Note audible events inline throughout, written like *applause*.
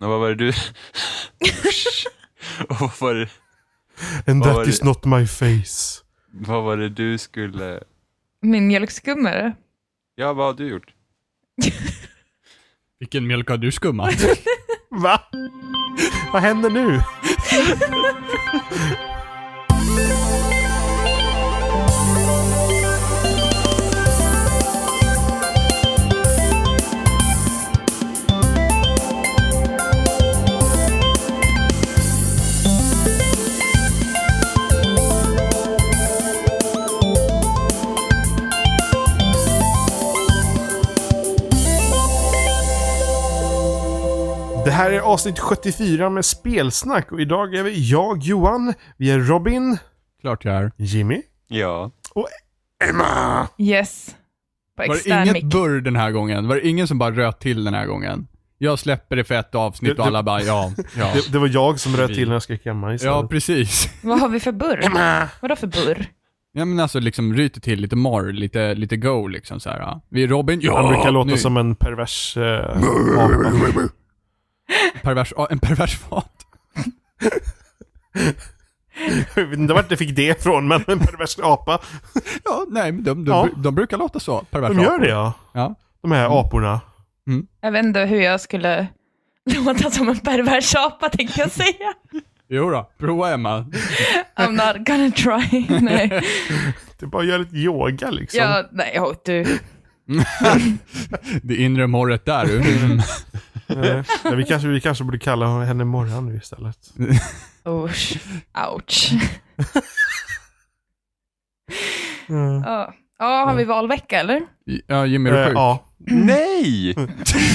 Och vad var det du... *laughs* och vad var det, And Vad that var is det? not my face. vad var det du skulle... Min mjölkskummare. Ja, vad har du gjort? *laughs* Vilken mjölk har du skummat? *laughs* Va? Vad händer nu? Här är avsnitt 74 med spelsnack och idag är vi jag, Johan, vi är Robin, Klart jag är. Jimmy, Ja. Emma. Yes. På Var det extern inget mick. burr den här gången? Var det ingen som bara röt till den här gången? Jag släpper det för ett avsnitt Det- och det- alla bara ja, *laughs* ja. Det, det var jag som röt till när jag skrek Emma Ja, istället. precis. *laughs* Vad har vi för burr? Emma! Vadå för burr? Ja men alltså liksom ryter till lite morr, lite, lite go liksom så här. Ja. Vi är Robin, ja! Han brukar låta nu. som en pervers eh, apa. Pervers, ja, en pervers fat. Jag vet inte vart jag fick det ifrån, men en pervers apa. Ja, nej men de, de, Ja. de brukar låta så, perversa De gör apor. det ja. Ja. De här aporna. Jag vet inte hur jag skulle låta som en pervers apa tänkte jag säga. Jo då, prova Emma. I'm not gonna try. nej. Det är bara göra lite yoga liksom. Ja, nej, oh, du. *laughs* Det inre morret där ja, vi, kanske, vi kanske borde kalla henne Morran nu istället. *laughs* Usch. Ouch. *laughs* Mm. Ja, Ja, har vi valvecka eller? Ja, Jimmy är du Eh, sjuk? ja. Nej!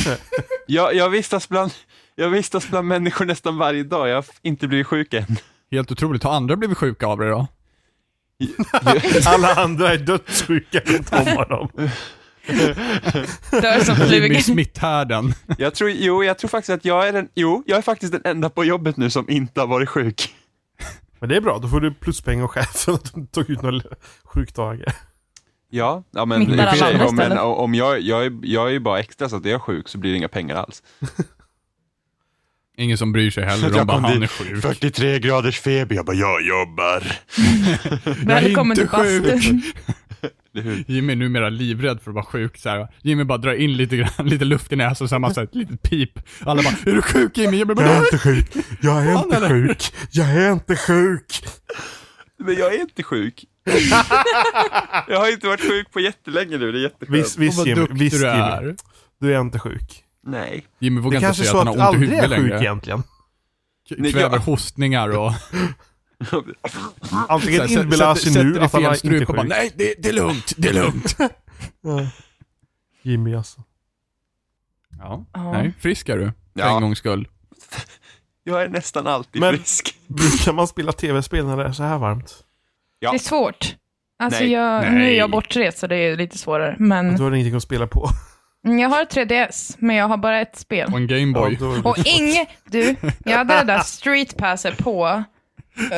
*laughs* jag, jag, vistas bland, jag vistas bland människor nästan varje dag. Jag har inte blivit sjuk än. Helt otroligt. Har andra blivit sjuka av det då? Alla andra är dödssjuka runt om honom. *laughs* Dör som Jimmy smitthärden. Jag tror, jo, jag tror faktiskt att jag är den, jo, jag är faktiskt den enda på jobbet nu som inte har varit sjuk. Men det är bra, då får du pluspeng av chefen *laughs* att du tog ut några sjukdagar. Ja, ja men, i och för sig, om, men om jag, jag, är, jag är ju bara extra så att jag är sjuk så blir det inga pengar alls. Ingen som bryr sig heller. *laughs* De Jag bara, han är sjuk. 43 graders feber, jag bara, jag jobbar. Välkommen till inte sjuk. Jimmy är numera livrädd för att vara sjuk. Så här. Jimmy bara drar in lite, grann, *laughs* lite luft i näsan så har man så här ett litet pip. Alla bara, är du sjuk Jimmy? Jimmy bara, Jag är inte sjuk. Jag är inte eller? sjuk. Jag är inte sjuk. Men jag är inte sjuk. *laughs* jag har inte varit sjuk på jättelänge nu, det är jätteskönt. Visst, visst Jimmy. Visst du Jimmy. är. Du är inte sjuk. Nej. Jimmy Det vågar inte kanske är säga så att att han har ont i aldrig huvudet är sjuk längre. egentligen. K- Nej, Kväver jag- hostningar och... *laughs* Antingen inbillar sig nu att han är inte och bara, sjuk. nej det, det är lugnt, det är lugnt. Jimmy alltså. ja. Ja. Nej, frisk är du. För Ja. en gångs skull. *laughs* Jag är nästan alltid Men- frisk. Brukar man spela tv-spel när det är så här varmt? Ja. Det är svårt. Alltså Nej. jag, nu är Nej. jag bortrest så det är lite svårare. Men Då har du ingenting att spela på. jag har 3DS, men jag har bara ett spel. Och en Gameboy. Ja, Och inget, du, jag hade det där *laughs* street passet på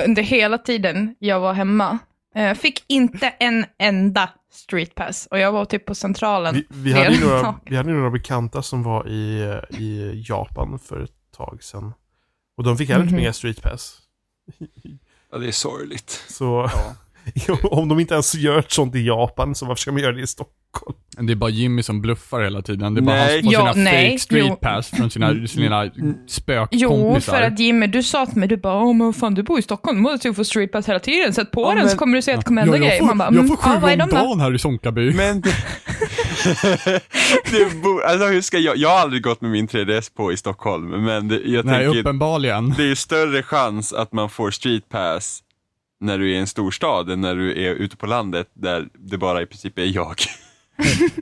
under hela tiden jag var hemma. Jag fick inte en enda street pass och jag var typ på centralen. vi, vi, hade ju några, vi hade några bekanta som var i, eh, i Japan för ett tag sedan. Och de fick heller Mhm. inga street pass. Ja, det är sorgligt. Så *laughs* om de inte ens gör ett sånt i Japan, så varför ska de göra det i Stockholm? Det är bara Jimmy som bluffar hela tiden. Det är bara Nej. han som får Ja, sina nej, fake street jo. pass från sina, sina Jo, spökkompisar. för att Jimmy, du sa till mig, du bara, åh men fan du bor i Stockholm, du måste ju få street pass hela tiden, sätt på Ja, den men- så kommer du se att det kommer hända ja, grejer. Man bara, jag mm, får sju är om dagen här i Sonkaby. Men *laughs* det, bo, alltså, hur ska jag, jag har aldrig gått med min 3DS på i Stockholm, men det, jag Nej, tänker, uppenbarligen. det är ju större chans att man får street pass när du är i en storstad än när du är ute på landet där det bara i princip är jag.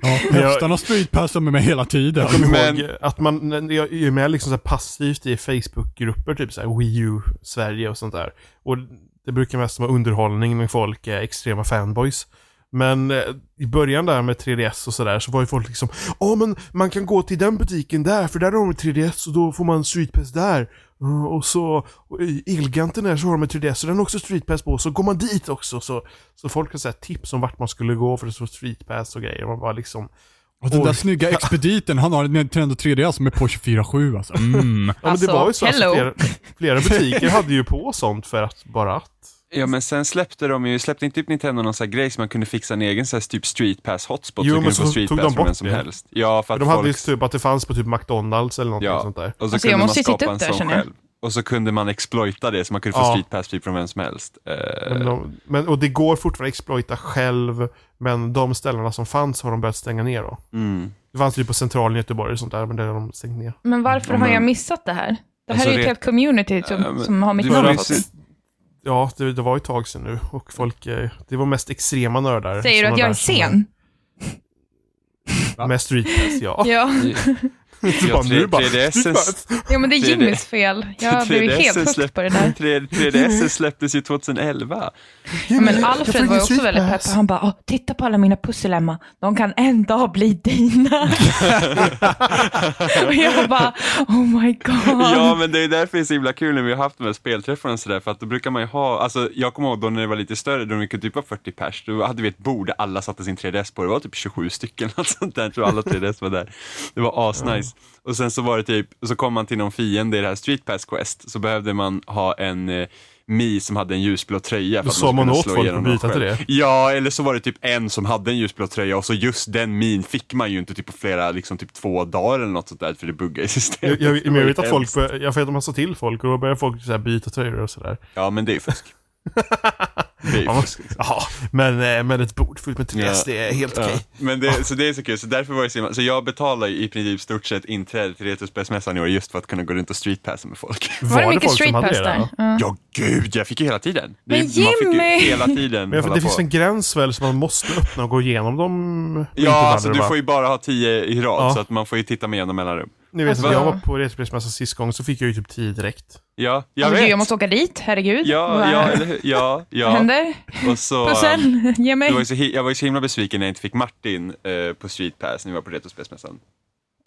Ja, *laughs* hästarna har med mig hela tiden. Jag kommer Men- ihåg att man jag är med liksom så här passivt i Facebook-grupper, typ så här Wii U Sverige och sånt där. Och det brukar mest vara underhållning när folk är extrema fanboys. Men eh, i början där med 3DS och sådär så var ju folk liksom Ja men man kan gå till den butiken där för där har de 3DS och då får man Street Pass där. Uh, och så och i Elganten där så har de en 3DS och den har också Street Pass på så går man dit också så, så folk har så här tips om vart man skulle gå för att få Street Pass och grejer. Man bara liksom Och den där snygga *laughs* expediten, han har en Nintendo 3DS med på 24-7 alltså. Mm. Ja, men Alltså, det var ju så att hello. flera, flera butiker hade ju på sånt för att bara att. Ja men sen släppte de ju, släppte inte typ Nintendo någon sån här grej så man kunde fixa en egen sån här typ street pass hotspot Jo, så men så street tog de pass från bort vem som det. helst. Ja för att De hade ju folk, typ att det fanns på typ McDonalds eller någonting Ja. sånt där. och så Alltså, kunde man skapa en sån själv. Och så kunde man exploita det så man kunde få Ja. street pass typ från vem som helst. Eh, Men de, men, och det går fortfarande att exploita själv, men de ställena som fanns har de börjat stänga ner då. mm. Det fanns ju på centralen i Göteborg och sånt där, men det har de stängt ner. Men varför Ja, har jag missat det här? Det här Alltså, är ju ett det- helt community som, Ja, men som har mitt namn Ja, det, det var ju ett tag sedan nu och folk, eh, det var mest extrema nördar. Säger du att jag är sen? Med streetpass, ja. Ja. Så Ja, bara, nu bara, 3DS streetpass. ja, men det är 3D. Jimmys fel. Jag 3DS helt hooked släpp- på det där. 3, 3DS släpptes ju 2011. Ja, men Jag Alfred var ju också väldigt pepp. Han bara, titta på alla mina pussel Emma. De kan en dag bli dina. *laughs* och jag bara, oh my god. Ja men det är därför det är så himla kul när vi har haft de här spelträffarna och sådär för att då brukar man ju ha, alltså jag kommer ihåg då när det var lite större, då det kunde typ vara 40 pers, då hade vi ett bord där alla satte sin 3DS på, det var typ 27 stycken, *laughs* sånt där, jag tror alla 3DS var där. Det var asnice. Och sen så var det typ, så kom man till någon fiende i det här Street Pass Quest, så behövde man ha en eh, Mi som hade en ljusblå tröja för Då sa man åt folk att byta till det. Ja, eller så var det typ en som hade en ljusblå tröja och så just den min fick man ju inte typ på flera, liksom typ två dagar eller något sånt där för det buggade i Jag, systemet. jag, jag ju vet att folk, bör- jag vet att man sa till folk och då börjar folk så byta tröjor och sådär. Ja, men det är ju fusk. Ja, men, eh, men ett bord fullt med 3DS, Ja. det är helt Ja, okej. men det, så det är så kul, så därför var det så, så jag betalar i princip stort sett inträde till Retrospelsmässan i år just för att kunna gå runt och streetpassa med folk. Var det mycket folk som hade streetpass där? Ja. Ja gud, jag fick ju hela tiden. Det, Men man fick ju Jimmy! hela tiden *laughs* Men hålla det finns på. en gräns väl som man måste öppna och gå igenom dem? Ja, alltså du får ju bara ha tio i rad Ja. så att man får ju titta med jämna mellanrum. Ni vet Alltså- att jag var på Retrospelsmässan sist gång så fick jag ju typ 10 direkt. Ja, jag Alltså, vet. jag måste åka dit, herregud. Ja, Vad- ja, eller hur? Ja, Vad *laughs* ja. händer? Och så... um, Pussel, *laughs* ge mig. Det var så, jag var ju så himla besviken när jag inte fick Martin eh, på Street Pass när vi var på Retrospelsmässan.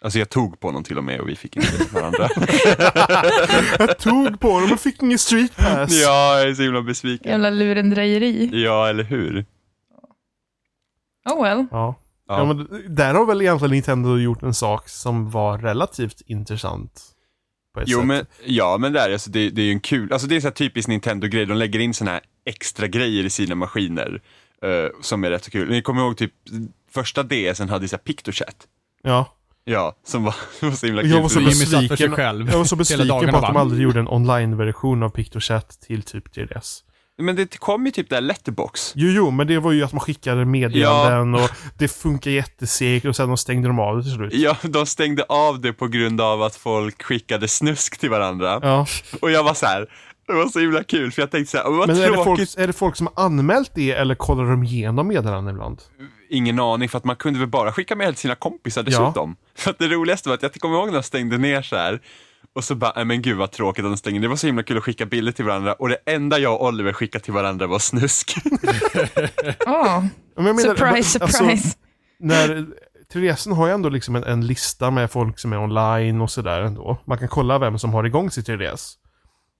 Alltså jag tog på honom till och med och vi fick inte varandra. *laughs* Jag tog på dem och fick ingen streetpass. ja, jag är så himla besviken. Jävla lurendrejeri. Ja, eller hur? Oh well. Ja. Ja. Ja. men där har väl egentligen Nintendo gjort en sak som var relativt intressant. På ett Jo, sätt. men, ja, men där, alltså, det, det är ju en kul, alltså det är sån här typisk Nintendo-grej, de lägger in såna här extra grejer i sina maskiner eh, som är rätt så kul. Ni kommer ihåg typ första DSen hade så PictoChat. Ja. Ja, som var, *laughs* var så himla kul. Jag var så besviken. själv Jag var så besviken på att de aldrig gjorde en online-version av PictoChat till typ 3DS. Men det kom ju typ där Letterbox. Jo, jo, men det var ju att man skickade meddelanden och det funkar jättesegt och sen de stängde de av det till slut. Ja, de stängde av det på grund av att folk skickade snusk till varandra. Ja. Och jag var så här, det var så himla kul för jag tänkte så här, vad Men är det, folk, tråkigt. är det folk som har anmält det eller kollar de igenom meddelanden ibland? Ingen aning, för att man kunde väl bara skicka med till sina kompisar dessutom. För att det roligaste var att jag kommer ihåg när de stängde ner så här. Och så bara, nej men gud vad tråkigt att de stängde. Det var så himla kul att skicka bilder till varandra och det enda jag och Oliver skickade till varandra var snusk. *laughs* Oh, menar, surprise, alltså, surprise. när 3DSen har ju ändå liksom en, en lista med folk som är online och sådär ändå. Man kan kolla vem som har igång sitt 3DS.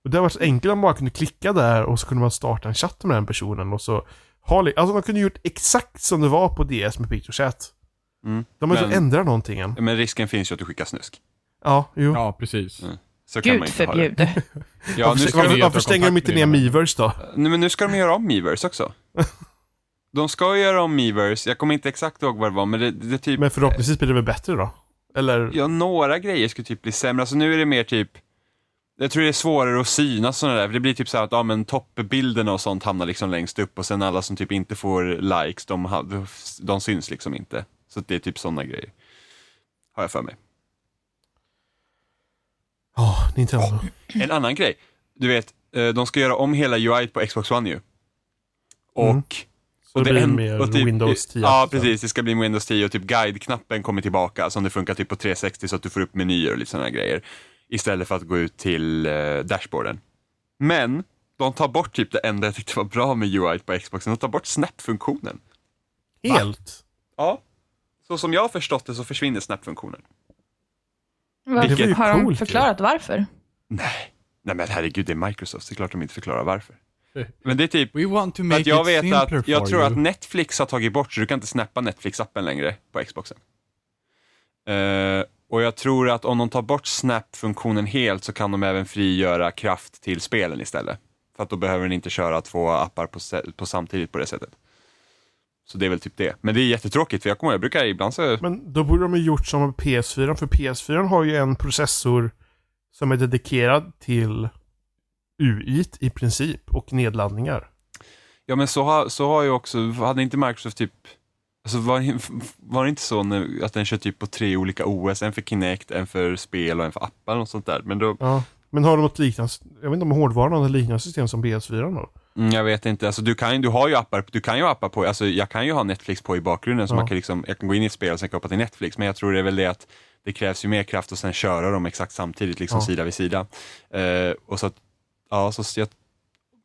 Och det har varit så enkelt om man bara kunde klicka där och så kunde man starta en chatt med den personen och så ha, Alltså man kunde gjort exakt som det var på DS med PictoChat. Mm. De har Men- inte ändrat någonting än. Men risken finns ju att du skickar snusk. Ja, jo. Ja, precis. Mm. Så Gud förbjude. Ja, varför, nu ska varför, de, varför stänger de inte ner Miiverse då? nej, men nu ska de göra om Miiverse också. *laughs* De ska ju göra om Miiverse, jag kommer inte exakt ihåg vad det var, men det, det typ Men förhoppningsvis blir det väl bättre då? Eller? Ja, några grejer skulle typ bli sämre. Alltså nu är det mer typ, jag tror det är svårare att syna sådana där, för det blir typ så här att ja, men toppbilderna och sånt hamnar liksom längst upp och sen alla som typ inte får likes, de, de syns liksom inte. Så det är typ sådana grejer. Har jag för mig. Ja, Nintendo. En annan grej, du vet, eh, de ska göra om hela UI på Xbox One ju. Och Mm. Så och det blir en- mer och typ- Windows 10. Ja, alltså. precis. Det ska bli Windows 10 och typ guide-knappen kommer tillbaka som det funkar typ på 360 så att du får upp menyer och lite sådana grejer. Istället för att gå ut till eh, dashboarden. Men de tar bort typ det enda jag tyckte var bra med UI på Xboxen. De tar bort snap-funktionen. Helt. Ja. Så som jag har förstått det så försvinner snap-funktionen. Varför? Har de coolt, förklarat varför? Nej. Nej men herregud, det är Microsoft. Det är klart de inte förklarar varför. *laughs* Men det är typ, We want to make att jag vet att, jag tror you. att Netflix har tagit bort så du kan inte snappa Netflix-appen längre på Xboxen. Eh, och jag tror att om de tar bort Snap-funktionen helt så kan de även frigöra kraft till spelen istället. För att då behöver den inte köra två appar på, på samtidigt på det sättet. Så det är väl typ det. Men det är jättetråkigt för jag kommer ihåg, jag brukar ibland så... Men då borde de ha gjort som med PS4, för PS4 har ju en processor som är dedikerad till UI i princip och nedladdningar. Ja men så har, så har ju också, hade inte Microsoft typ, alltså var, var det inte så när, att den kör typ på tre olika OS, en för Kinect, en för spel och en för appar och sånt där. Men då, Ja. Men har de något liknande, jag vet inte om hårdvaran har något liknande system som PS4 då? Mm, jag vet inte, alltså du kan, du har ju appar, du kan ju appar på, alltså jag kan ju ha Netflix på i bakgrunden så Ja. man kan liksom, jag kan gå in i ett spel och sen koppla till Netflix, men jag tror det är väl det att det krävs ju mer kraft och sen köra dem exakt samtidigt, liksom Ja. sida vid sida. Eh, och så att, ja, så jag,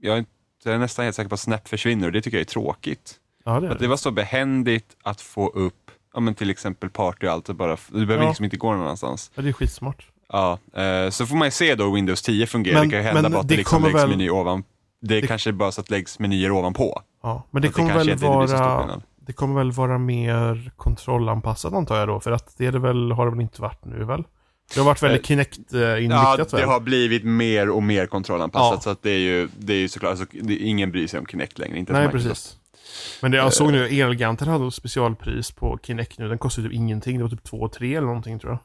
jag, är jag är nästan helt säker på att Snap försvinner och det tycker jag är tråkigt. Ja, det är det det. var så behändigt att få upp, ja men till exempel party och allt, och bara, du behöver Ja. liksom inte gå någon annanstans. Ja, det är skitsmart. Ja, eh, så får man ju se då Windows 10 fungerar. Men- det kan ju hända bara att det det liksom läggs väl- meny ovan. Det det- kanske bara så att det läggs menyer ovanpå. Ja, men det Att det kommer kanske väl vara... Det kommer väl vara mer kontrollanpassat antar jag då, för att det är det väl, har det väl inte varit nu väl? Det har varit väldigt Ja, Kinect-inriktat det väl? har blivit mer och mer kontrollanpassat Ja. så att det är ju, det är ju såklart, alltså, det, ingen bryr sig om Kinect längre. Inte Nej, precis. Men det, jag såg Eh. nu, Elgiganten hade specialpris på Kinect nu. Den kostade typ ingenting. Det var typ 2-3 eller någonting tror jag.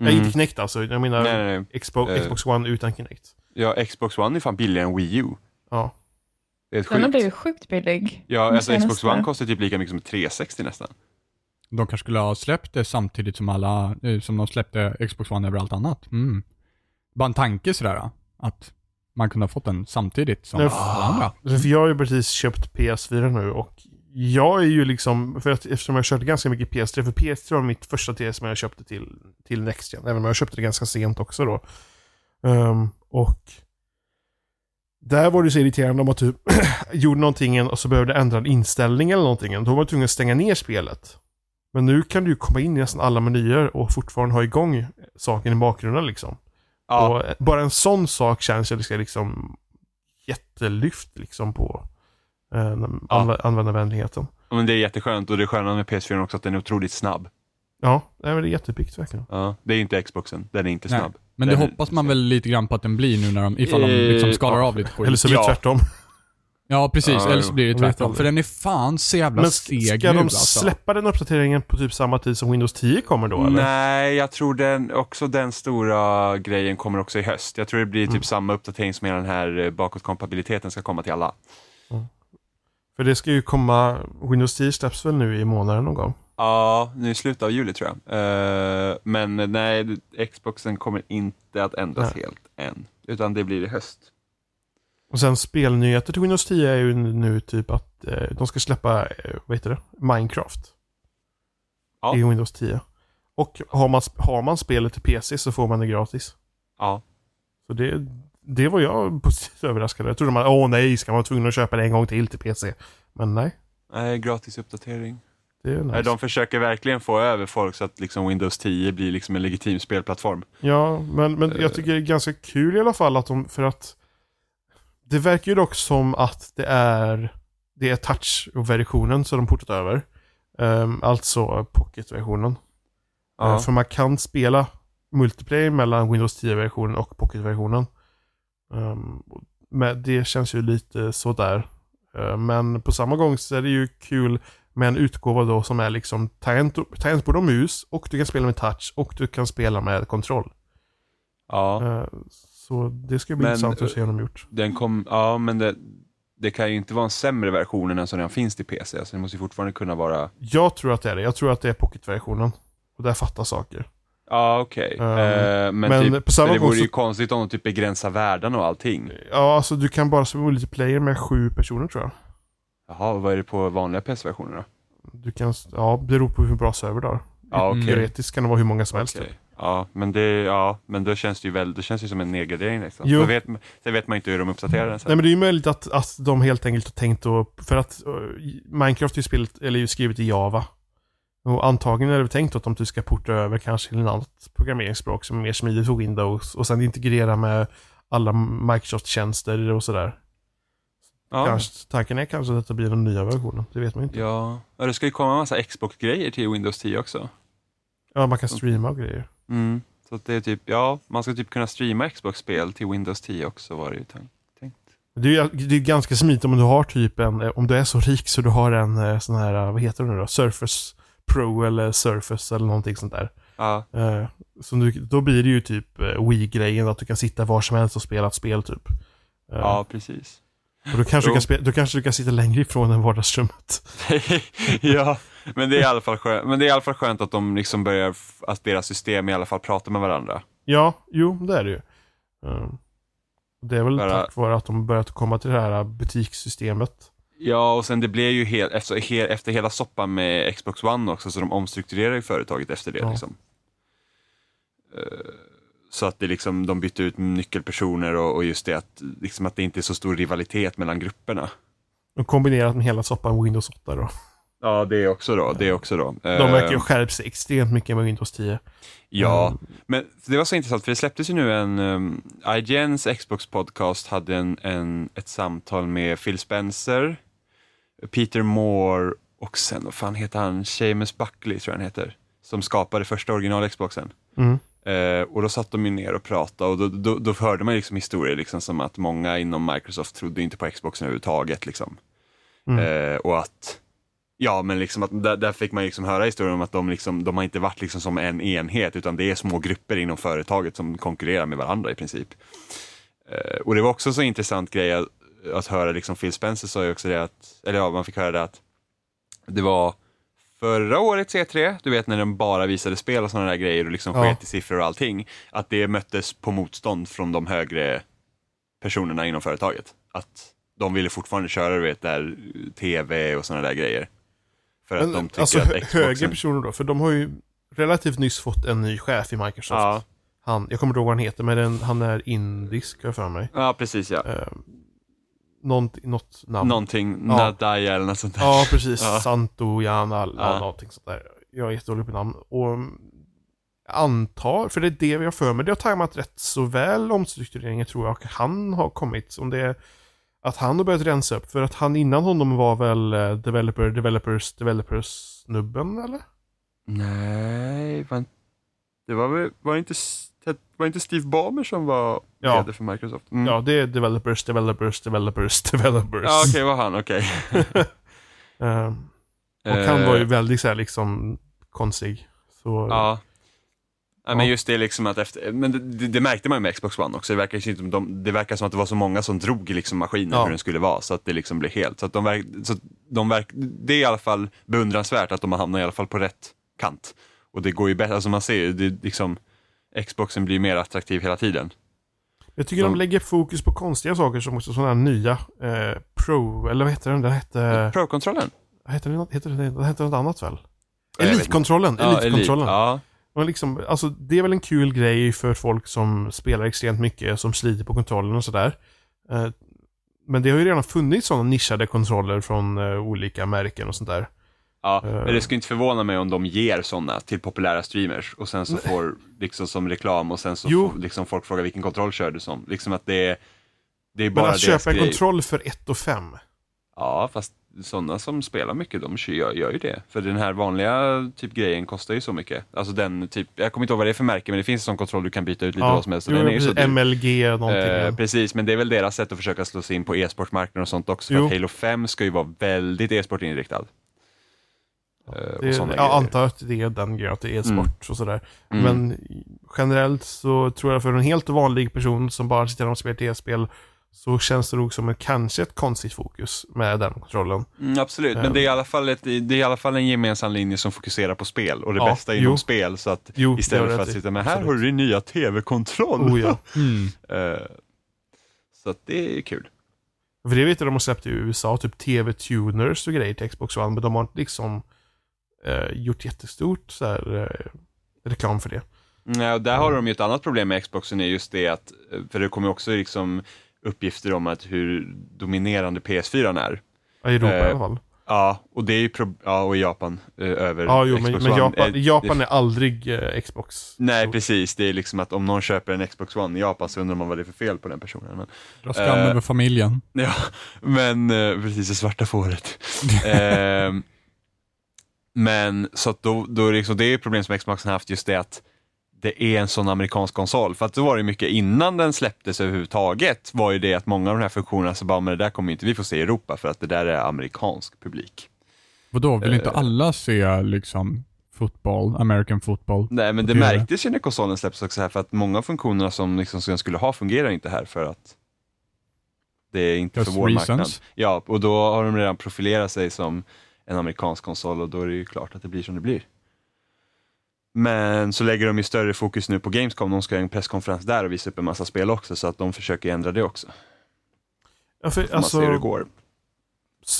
Nej, Mm. inte Kinect alltså. Jag menar Nej, nej, nej. Xbox, Eh. Xbox One utan Kinect. Ja, Xbox One är fan billigare än Wii U. Ja. Det är Den har sjukt. blivit sjukt billig. Ja, alltså Xbox. One kostar typ lika mycket som ett 360 nästan. De kanske skulle ha släppt det samtidigt som alla, eh, som de släppte Xbox One över allt annat. Mm. Bara en tanke sådär, att man kunde ha fått den samtidigt som Nej, alla andra. Alltså, För jag har ju precis köpt PS4 nu och jag är ju liksom, för att, eftersom jag körde ganska mycket PS3, för PS3 var mitt första TS som jag köpte till, till Next Gen, även om jag köpte det ganska sent också då. Ehm, och där var det så irriterande om att du *clears throat* gjorde någonting och så behövde ändra en inställning eller någonting. Då var man tvungen att stänga ner spelet. Men nu kan du ju komma in i nästan alla menyer och fortfarande ha igång saken i bakgrunden liksom. Ja, Och bara en sån sak känns ju liksom, liksom jättelyft liksom på eh, den Ja. anv- användarvänligheten. men det är jätteskönt och det sköna med PS4 är också att den är otroligt snabb. Ja, det är jättepickt verkligen. Ja, det är inte Xboxen, den är inte Nej. snabb. Men det Den- hoppas man väl lite grann på att den blir nu när de, ifall de Eh, liksom skalar ja. av lite Eller skit. så blir det Ja. tvärtom. Ja, precis. Ja, eller så blir det tvärtom. För den är fan så jävla Men seg ska nu de alltså. släppa den uppdateringen på typ samma tid som Windows 10 kommer då eller? Nej, jag tror den, också den stora grejen kommer också i höst. Jag tror det blir typ Mm. samma uppdatering som hela den här eh, bakåtkompatibiliteten ska komma till alla. För det ska ju komma, Windows 10 släpps väl nu i månaden någon gång? Ja, nu i slutet av juli tror jag. Eh, men nej, Xboxen kommer inte att ändras Nej. helt än. Utan det blir i höst. Och sen spelnyheter till Windows 10 är ju nu typ att eh, de ska släppa, eh, vad heter det? Minecraft. Ja. I Windows 10. Och har man, har man spelet till PC så får man det gratis. Ja, Så det, det var jag positivt överraskad Jag trodde man, åh nej, ska man vara tvungen att köpa det en gång till till PC? Men nej, nej, gratis uppdatering. Nice. De försöker verkligen få över folk så att liksom Windows 10 blir liksom en legitim spelplattform. Ja, men, men Eh. jag tycker det är ganska kul i alla fall att de, för att det verkar ju dock som att det är det är touch-versionen som de portat över. Um, alltså pocket-versionen. Ja. Eh, för man kan spela multiplayer mellan Windows 10-versionen och pocket-versionen. Um, men det känns ju lite sådär. Uh, men på samma gång så är det ju kul med en utgåva då som är liksom tangent, tangentbord och mus och du kan spela med touch och du kan spela med kontroll. ja. Uh, så det ska bli Men, intressant att se eh, hur de gjort. Den kom, ja, men det, det kan ju inte vara en sämre version än den som redan finns till PC. Alltså det måste ju fortfarande kunna vara... Jag tror att det är det. Jag tror att det är pocket-versionen. Och där fattas saker. Ja, okej. Um, Eh, men men typ, på samma det vore ju så- konstigt om de typ begränsar världarna och allting. Ja, alltså du kan bara spela multiplayer med sju personer tror jag. Jaha, vad är det på vanliga PS-versioner då? Du kan, ja, det beror på hur bra server du har. Ja, okej. Mm. Teoretiskt kan det vara hur många som helst. Okej. typ. Ja, men det, ja, men då känns det ju väl, det känns ju som en nedgradering liksom. Jo. Vet, sen vet man inte hur de uppdaterar den sen. Nej men det är ju möjligt att, att de helt enkelt har tänkt att, för att uh, Minecraft är ju, spelet, eller är ju skrivet i Java. Och antagligen är det tänkt att de typ ska porta över kanske till ett annat programmeringsspråk som är mer smidigt för Windows och sen integrera med alla Microsoft-tjänster och sådär. Ja. Kanske, tanken är kanske att det blir den nya versionen, det vet man inte. Ja. ja, det ska ju komma en massa Xbox-grejer till Windows 10 också. Ja, man kan streama och grejer. Mm. Så det är typ, ja, man ska typ kunna streama Xbox-spel till Windows 10 också var det ju tänkt. Det är det är ganska smidigt om du har typ en, om du är så rik så du har en eh, sån här, eh, vad heter det nu då? Surface Pro eller Surface eller någonting sånt där. Ja, Eh, så du, då blir det ju typ Wii-grejen att du kan sitta var som helst och spela ett spel typ. Ja precis. Och då kanske, du kan spela, då kanske du kan sitta längre ifrån än vardagsrummet. *laughs* ja, men det, är i alla fall skönt, men det är i alla fall skönt att de liksom börjar, att deras system i alla fall pratar med varandra. Ja, jo, det är det ju. Eh, det är väl Bara- tack vare att de börjat komma till det här butikssystemet. Ja, och sen det blev ju helt, efter, he, efter hela soppan med Xbox One också, så de omstrukturerar ju företaget efter det. Ja. Liksom. Eh, Så att det liksom, de bytte ut nyckelpersoner och, och just det att, liksom att det inte är så stor rivalitet mellan grupperna. Och kombinerat med hela soppan Windows 8 då. Ja, det är också då. Det är också då. De verkar ju ha skärpt sig extremt mycket med Windows 10. Ja, Mm. men det var så intressant för det släpptes ju nu en, um, IGNs Xbox podcast hade en, en, ett samtal med Phil Spencer, Peter Moore och sen, vad fan heter han, Seamus Buckley tror jag han heter, som skapade första original Xboxen. Mm. Eh, och då satt de ju ner och pratade och då, då, då hörde man liksom historier liksom som att många inom Microsoft trodde inte på Xboxen överhuvudtaget. Liksom. Mm. Eh, och att, ja men liksom att där, där fick man liksom höra historier om att de, liksom, de har inte varit liksom som en enhet utan det är små grupper inom företaget som konkurrerar med varandra i princip. Eh, och det var också så intressant grej att, att höra, liksom Phil Spencer sa ju också det att, eller ja man fick höra det att det var förra årets E3, du vet när de bara visade spel och sådana där grejer och liksom Ja. sket i siffror och allting, att det möttes på motstånd från de högre personerna inom företaget. Att de ville fortfarande köra du vet, där tv och sådana där grejer. För att Men, de tycker alltså att Xboxen... högre personer då, för de har ju relativt nyss fått en ny chef i Microsoft. Ja, Han, jag kommer inte ihåg vad han heter, men den, han är indisk har jag för mig. ja, precis ja. Eh, något, något namn. Någonting, Ja. Nadaya eller något sånt där. Ja, precis. Ja. Santo, Jan, all, Ja. ja. någonting sånt där. Jag är jättedålig på namn. Och mm, antar, för det är det vi har för mig, det har tajmat rätt så väl omstruktureringen tror jag, och han har kommit. Om det är att han har börjat rensa upp, för att han innan honom var väl eh, developer, developers, developers-snubben eller? Nej, det var väl, var det inte, var inte Steve Ballmer som var Ja. VD för Microsoft? Mm. Ja, det är developers, developers, developers, *laughs* developers. Ja, okej, var han, okej. *laughs* Eh, och han Eh, var ju väldigt så här liksom konstig. Så, Ja. Ja, men just det liksom att efter, men det, det, märkte man ju med Xbox One också. Det verkar, inte som de, det verkar som att det var så många som drog i liksom maskinen Ja. hur den skulle vara så att det liksom blev helt. Så att de verk, så de verk, det är i alla fall beundransvärt att de har hamnat i alla fall på rätt kant. Och det går ju bättre, alltså man ser ju, det, liksom, Xboxen blir mer attraktiv hela tiden. Jag tycker De- de lägger fokus på konstiga saker som också sådana här nya eh, Pro, eller vad heter den? Den hette... Pro-kontrollen? Heter det något, heter det, den heter något annat väl? Elitkontrollen! Ja, Elitkontrollen. Ja, Och liksom, alltså, det är väl en kul grej för folk som spelar extremt mycket, som sliter på kontrollen och sådär. Eh, men det har ju redan funnits sådana nischade kontroller från eh, olika märken och sånt där. Ja, Eh. men det skulle inte förvåna mig om de ger sådana till populära streamers och sen så får liksom som reklam och sen så Jo. får liksom folk fråga vilken kontroll kör du som. Liksom att det är, det är Men bara att deras köpa en grej. kontroll för 1 och 5. Ja, fast sådana som spelar mycket, de gör, gör ju det. För den här vanliga typ grejen kostar ju så mycket. Alltså den typ, jag kommer inte ihåg vad det är för märke, men det finns en sån kontroll du kan byta ut lite vad som helst. jo, den är precis. MLG någonting. Eh, precis, men det är väl deras sätt att försöka slå sig in på e-sportmarknaden och sånt också. För Jo. att Halo 5 ska ju vara väldigt e-sportinriktad. Eh, det, jag grejer. antar att det är den grejen, att det är sport och sådär. Mm. Men generellt så tror jag för en helt vanlig person som bara sitter och spelar tv-spel så känns det nog som en, kanske ett konstigt fokus med den kontrollen. Mm, absolut, men Ehm. det är, i alla fall ett, det är i alla fall en gemensam linje som fokuserar på spel och det Ja, bästa inom jo. spel. Så att Jo, istället för att sitta med här har du din nya tv-kontroll. Oh ja. *laughs* Mm. Eh, så att det är kul. För det vet jag de har släppt i USA, typ TV-tuners och grejer till Xbox One, men de har inte liksom eh, gjort jättestort så här, eh, reklam för det. Nej, och där har de ju ett annat problem med Xboxen är just det att, eh, för det kommer också liksom uppgifter om att hur dominerande PS4 är. Ja, I Europa Eh, i alla fall. Ja, och det är ju ja, och i Japan eh, över Ja, jo, men, Xbox men One. Japan, Eh, Japan är aldrig eh, Xbox. Nej, Så- precis. Det är liksom att om någon köper en Xbox One i Japan så undrar man vad det är för fel på den personen. Men, Dra skam Eh, över familjen. *laughs* ja, men eh, precis, det svarta fåret. *laughs* Men så att då, då liksom, det är ett problem som Xboxen har haft just det att det är en sån amerikansk konsol. För att då var det mycket innan den släpptes överhuvudtaget var ju det att många av de här funktionerna så bara, men det där kommer inte vi få se i Europa för att det där är amerikansk publik. Vadå, vill inte Eh. alla se liksom fotboll, American football? Nej men det Det- märktes ju när konsolen släpptes också här för att många av funktionerna som liksom den skulle ha fungerar inte här för att det är inte Just för vår reasons. marknad. Ja, och då har de redan profilerat sig som en amerikansk konsol och då är det ju klart att det blir som det blir. Men så lägger de ju större fokus nu på Gamescom, de ska ha en presskonferens där och visa upp en massa spel också så att de försöker ändra det också. Ja, för, Får man se hur det alltså, går.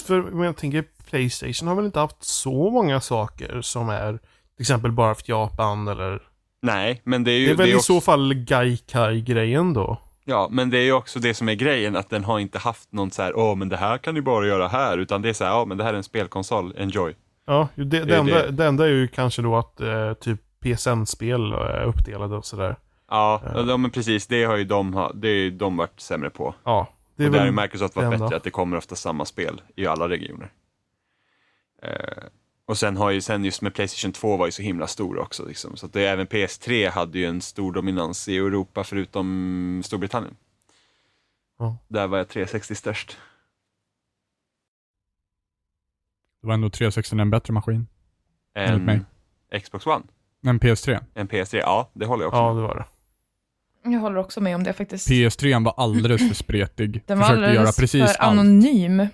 för om jag tänker Playstation har väl inte haft så många saker som är till exempel bara för Japan eller... Nej, men det är ju Det är väl det är i också, så fall Gaikai-grejen då? Ja, men det är ju också det som är grejen, att den har inte haft någon så här, åh men det här kan du bara göra här, utan det är så här, ja men det här är en spelkonsol, enjoy. Ja, det, det, Det enda, det. det enda är ju kanske då att eh, typ PSN-spel är uppdelade och sådär. Ja, Ja. ja men precis, det har ju de, det är de varit sämre på. Ja, det är och där har Microsoft varit bättre, att det kommer ofta samma spel i alla regioner. Eh, och sen har ju, sen just med Playstation 2 var ju så himla stor också, liksom. så att det, även PS3 hade ju en stor dominans i Europa förutom Storbritannien. Ja. Där var jag 360 störst. Det var ändå 360 en bättre maskin Enligt mig. Xbox One, än PS3. en PS3, ja det håller jag också Ja, med. det var det. Jag håller också med om det faktiskt. PS3 var alldeles för spretig. Den var Försökte göra alldeles precis för allt. anonym.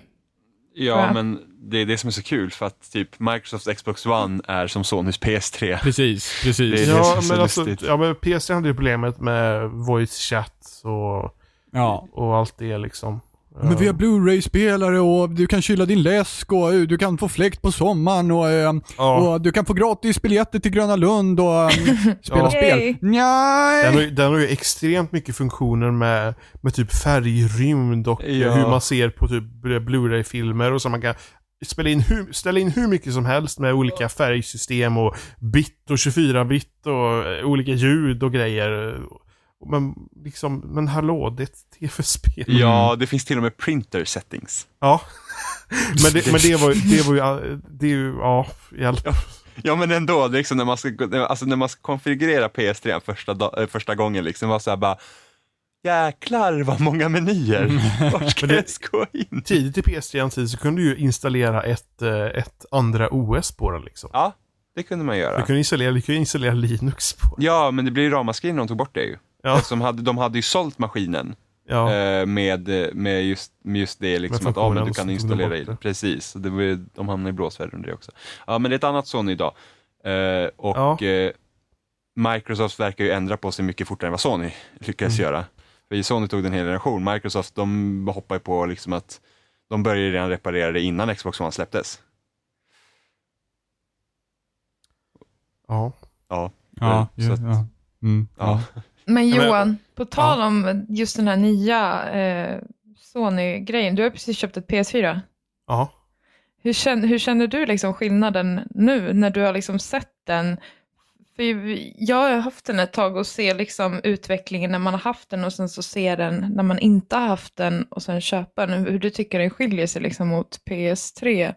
Ja, men det är det som är så kul för att typ Microsofts Xbox One är som Sonys PS3. Precis, precis. Det är det som Ja, men alltså, ja, men PS3 hade ju problemet med voice chat och, Ja. och allt det liksom. Men vi har Blu-ray-spelare och du kan kyla din läsk och eh, du kan få fläkt på sommaren och, eh, Ja, och du kan få gratis biljetter till Gröna Lund och eh, *laughs* spela Ja. spel. Nej. den, har, ju- den har ju extremt mycket funktioner med, med typ färgrymd och Ja. hur man ser på typ Blu-ray-filmer och så man kan spela in hur, ställa in hur mycket som helst med olika färgsystem och bit och 24-bit och olika ljud och grejer. Men liksom, men hallå, det är ett tv-spel. Ja, det finns till och med printer settings. Ja. *laughs* Men det, men det var ju, det var ju, det är ju, ja, hjälp. Ja men ändå, liksom när man ska, alltså när man ska konfigurera PS3 första, eh, första gången liksom, var så här bara Jäklar vad många menyer! *laughs* Vart ska det- jag ens gå in? Tidigt i PS3 tid så kunde du ju installera ett, eh, ett andra OS på den liksom. Ja, det kunde man Du göra. kunde installera, du kunde installera Linux på den. Ja, men det blir ju ramaskri när de tog bort det ju. Ja. Eftersom hade, de hade ju sålt maskinen Ja. eh, med, med, just, med just det liksom Med att ja, men du kan installera i. Precis, det var, de hamnade i blåsväder under det också. Ja, men det är ett annat Sony idag. Eh, och Ja. eh, Microsoft verkar ju ändra på sig mycket fortare än vad Sony lyckades Mm. göra. För Sony tog det en hel generation. Microsoft de hoppar ju på liksom att de började redan reparera det innan Xbox One släpptes. ja. Ja, Ja, Så att- ja. Mm, ja. *laughs* ja. Men Ja, men- Johan, på tal om just den här nya eh, Sony-grejen. Du har precis köpt ett PS4. Ja. Hur känner, hur känner du liksom skillnaden nu när du har liksom sett den? För jag har haft den ett tag och ser liksom utvecklingen när man har haft den och sen så ser den när man inte har haft den och sen köper den. Hur du tycker den skiljer sig liksom mot PS3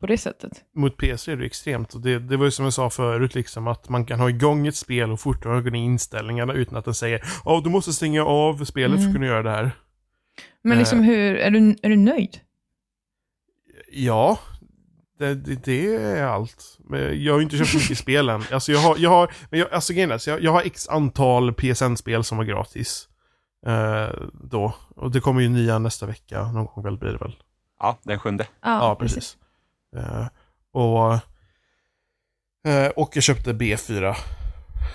på det sättet? Mot PC är det extremt. Och det, det var ju som jag sa förut, liksom, att man kan ha igång ett spel och fortfarande gå in i inställningarna utan att den säger Ja, du måste stänga av spelet för Mm. att kunna göra det här. Men liksom hur, är du, är du nöjd? Ja, det, det, det är allt. Men jag har ju inte köpt mycket spel än. Alltså jag har, jag har, men jag, alltså grejen är, så jag, jag har x antal PSN-spel som var gratis. Eh, då. Och det kommer ju nya nästa vecka, någon gång väl blir det väl. ja, den sjunde. Ja, precis. Eh, och, eh, och jag köpte B4.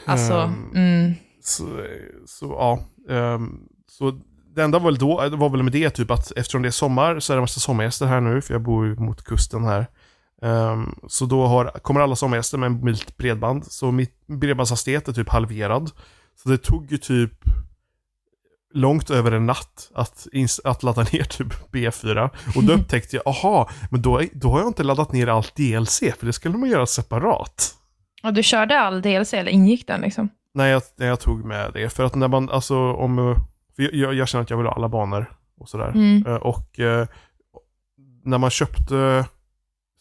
Alltså, Ehm, mm, så, så ja. ehm, så det enda var väl då, var väl med det typ att eftersom det är sommar så är det massa sommargäster här nu, för jag bor ju mot kusten här. Ehm, så då har, kommer alla sommargäster med mobilt bredband, så mitt bredbandshastighet är typ halverad. Så det tog ju typ långt över en natt att, att ladda ner typ B4. Och då *laughs* upptäckte jag, aha, men då, då har jag inte laddat ner allt DLC, för det skulle man göra separat. och du körde all DLC eller ingick den liksom? när jag, jag tog med det. För att när man, alltså om... eh, jag, jag känner att jag vill ha alla banor och sådär. Mm. Eh, Och eh, när man köpte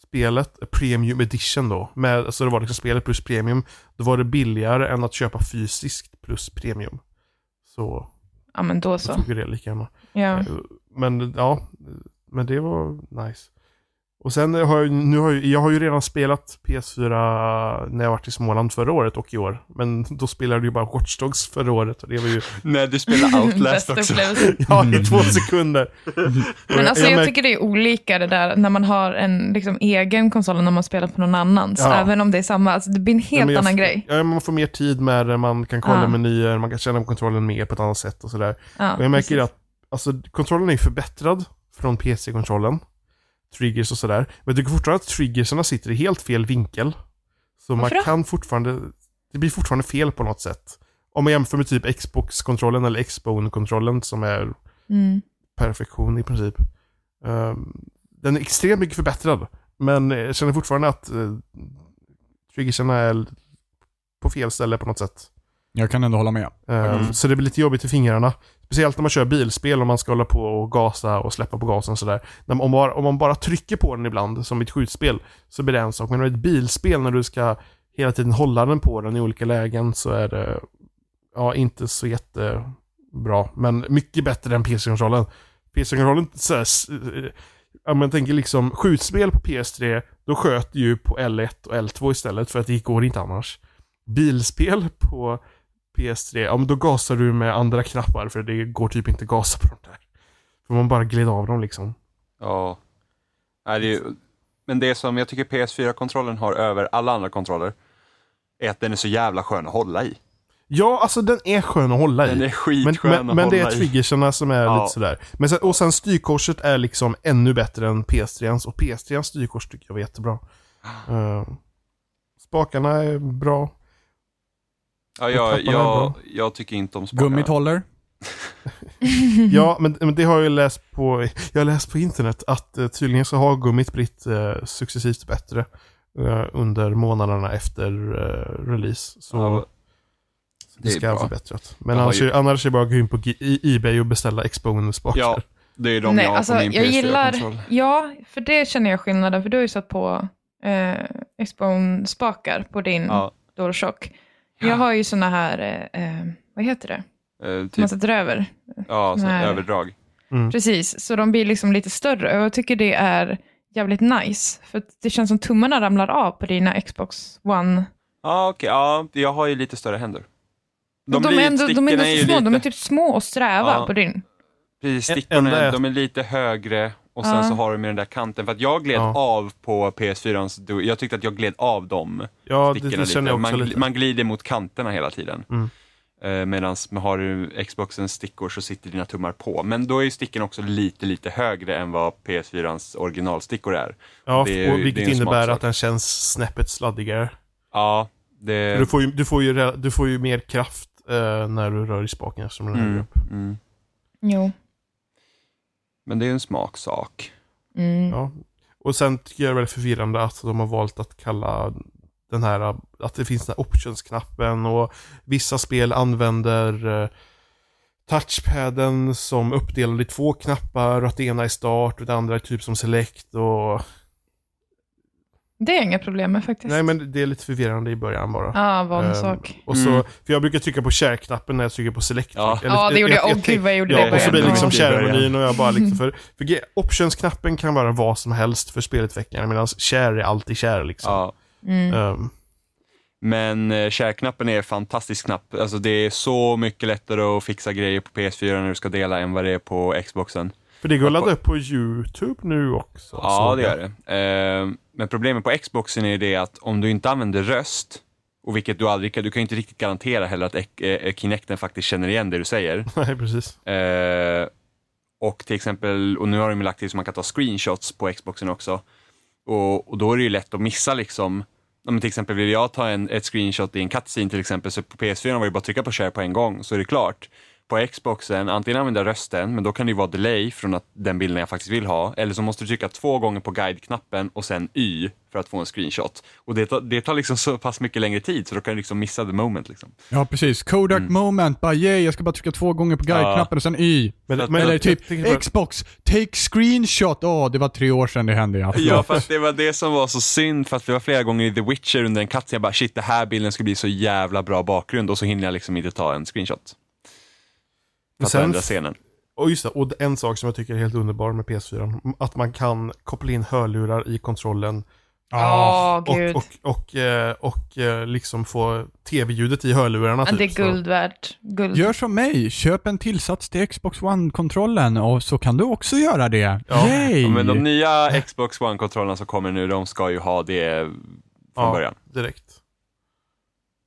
spelet, Premium Edition då, med, alltså det var liksom spelet plus Premium, då var det billigare än att köpa fysiskt plus Premium. Så Ja, men då så. tog vi det lika gärna. Ja. Eh, Men ja, men det var nice. Och sen har jag, nu har jag, jag har ju redan spelat PS4 när jag varit i Småland förra året och i år. Men då spelade jag ju bara Watch Dogs förra året och det var ju, När du spelar *laughs* Outlast också. *laughs* ja i två sekunder. Men alltså jag märk- tycker det är olika det där när man har en liksom, egen konsol och när man spelar på någon annans. Ja. Även om det är samma. Alltså, det blir en helt Ja, jag- annan grej. Ja, man får mer tid med det, man kan kolla Ja. menyer, man kan känna på kontrollen mer på ett annat sätt och sådär. Ja, och jag märker precis. att alltså, kontrollen är ju förbättrad från PC-kontrollen. Triggers och sådär. Men jag tycker fortfarande att triggerserna sitter i helt fel vinkel. Så Varför man då? kan fortfarande, det blir fortfarande fel på något sätt. Om man jämför med typ Xbox-kontrollen eller Xbone-kontrollen som är Mm. perfektion i princip. Ehm, den är extremt mycket förbättrad. Men jag känner fortfarande att uh, triggerserna är på fel ställe på något sätt. Jag kan ändå hålla med. Mm. Så det blir lite jobbigt i fingrarna. Speciellt när man kör bilspel och man ska hålla på och gasa och släppa på gasen sådär. Man- Om, man, om man bara trycker på den ibland, som i ett skjutspel, så blir det en sak. Men i ett bilspel när du ska hela tiden hålla den på den i olika lägen så är det ja, inte så jättebra. Men mycket bättre än PC-kontrollen. PC-kontrollen, eh, ja men tänker liksom skjutspel på PS3, då sköt du ju på L1 och L2 istället för att det går inte annars. Bilspel på PS3, ja men då gasar du med andra knappar för det går typ inte att gasa på de där. För man bara gled av dem liksom. Ja. Nej, det ju- men det som jag tycker PS4-kontrollen har över alla andra kontroller är att den är så jävla skön att hålla i. Ja, alltså den är skön att hålla i. Den är Men, skitskön men, att men det är i. triggerserna som är Ja. lite sådär. Men sen, och sen styrkorset är liksom ännu bättre än PS3ans och PS3ans styrkors tycker jag var jättebra. Uh, spakarna är bra. Ja, jag, jag, jag tycker inte om spakarna. Gummit håller. *laughs* Ja, men, men det har jag ju läst på, jag har läst på internet att uh, tydligen så har gummit blivit uh, successivt bättre uh, under månaderna efter uh, release. Så Ja, det, det ska ha bra. förbättrats. Men annars, ju- annars är det bara att gå in på i- Ebay och beställa Xbone-spakar. Ja, det är de Nej, jag har alltså på min jag gillar, PS4-kontroll. ja, för det känner jag skillnaden, för du har ju satt på eh, Xbone-spakar på din Ja, DualShock. Jag har ju såna här, eh, eh, vad heter det, eh, man typ, sätter över. ja, så Nej. överdrag. Mm. Precis, så de blir liksom lite större och jag tycker det är jävligt nice. För det känns som tummarna ramlar av på dina Xbox One. Ja, okej, ja, jag har ju lite större händer. De, blir- är ändå, de är ändå så små, lite- de är typ små och sträva Ja. på din. Precis, Ä- stickorna, är- de är lite högre och sen Ja. så har de ju den där kanten. För att jag gled Ja. av på PS4, du- jag tyckte att jag gled av dem Ja, det, stickorna det känner jag också man, lite. man glider mot kanterna hela tiden. Mm. Eh, Medan har du Xboxens stickor så sitter dina tummar på. Men då är ju sticken också lite, lite högre än vad PS4ans originalstickor är. Ja, det är- och det vilket är en innebär smaksak. att den känns snäppet sladdigare. Ja, det... Du, får ju, du, får ju, re- du får ju mer kraft eh, när du rör i spaken eftersom den är högre Mm, upp. mm. Jo. Men det är en smaksak. Mm. Ja. Och sen tycker jag det är väldigt förvirrande att de har valt att kalla den här, att det finns den här optionsknappen och vissa spel använder eh, touchpaden som uppdelad i två knappar och att det ena är start och det andra är typ som select och... Det är inga problem med faktiskt. Nej men det är lite förvirrande i början bara. Ja, vanlig Ehm, sak. Och så, Mm. för jag brukar trycka på share-knappen när jag trycker på select. Ja. Ja, det gjorde jag. Åh gud vad jag gjorde det i Ja, och så blir det början. liksom Ja. share-menyn och jag bara liksom *laughs* för, för options-knappen kan vara vad som helst för spelutvecklaren medan share är alltid share liksom. Ja. Mm. Ehm, Men eh, share-knappen är en fantastisk knapp. Alltså det är så mycket lättare att fixa grejer på PS4 när du ska dela än vad det är på Xboxen. För det går att ladda upp på YouTube nu också. Ja, det gör det. Eh, Men problemet på Xboxen är det att om du inte använder röst, och vilket du aldrig kan, du kan inte riktigt garantera heller att eh, eh, Kinecten faktiskt känner igen det du säger. *laughs* Nej, precis. Eh, och till exempel, och nu har de lagt till så man kan ta screenshots på Xboxen också. Och, och då är det ju lätt att missa liksom, om till exempel vill jag ta en, ett screenshot i en cutscene till exempel, så på PS4 var det bara att trycka på share på en gång så är det klart. På Xboxen antingen använda rösten, men då kan det ju vara delay från att den bilden jag faktiskt vill ha, eller så måste du trycka två gånger på guide-knappen och sen Y för att få en screenshot. Och det tar, det tar liksom så pass mycket längre tid så då kan du liksom missa the moment. Liksom. Ja, precis. Kodak Mm. moment, bara yay, jag ska bara trycka två gånger på guide-knappen och sen Y. Men, men, Eller jag typ Xbox, take screenshot. Åh, det var tre år sedan det hände. Ja, *laughs* Ja, för att det var det som var så synd, för att det var flera gånger i The Witcher under en katt, jag bara shit, det här bilden ska bli så jävla bra bakgrund och så hinner jag liksom inte ta en screenshot. För att sen- ändra scenen. Och just det, och en sak som jag tycker är helt underbar med PS4, att man kan koppla in hörlurar i kontrollen Ja, och, gud. och, och, eh, och, eh, liksom få tv-ljudet i hörlurarna. Ja, det är typ, guld värt. Guld. Gör som mig, köp en tillsats till Xbox One-kontrollen och så kan du också göra det. Ja. Yay! Ja, men de nya Xbox One-kontrollerna som kommer nu, de ska ju ha det från Ja, början. direkt.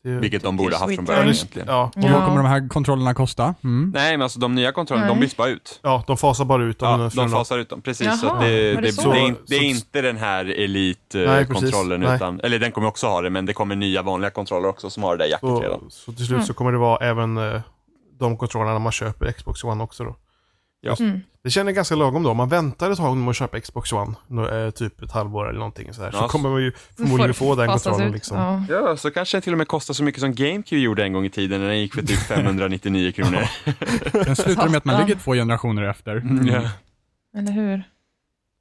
Det, Vilket de borde ha haft från början egentligen. ja, Och vad kommer de här kontrollerna kosta? Mm. Nej, men alltså de nya kontrollerna, de byts bara ut. ja, de fasar bara ut dem. Ja, de fasar ut dem, precis. Jaha, så att det, var det, det det, så? är in, det är Så- inte den här Nej, Elite-kontrollen, precis. Nej. utan, eller den kommer också ha det, men det kommer nya vanliga kontroller också som har det där jacket redan. så, så till slut så kommer det vara även eh, de kontrollerna man köper Xbox One också då. Ja. Mm. Det känner jag ganska lagom då. Om man väntar ett tag med att köpa Xbox One, eh, typ ett halvår eller någonting sådär, så Ja, kommer man ju förmodligen få den kontrollen liksom. Ja. Ja, så kanske den till och med kostar så mycket som GameCube gjorde en gång i tiden när den gick för typ *laughs* 599 kronor. *laughs* Den slutar med att man ligger två generationer efter. Mm, ja. Eller hur?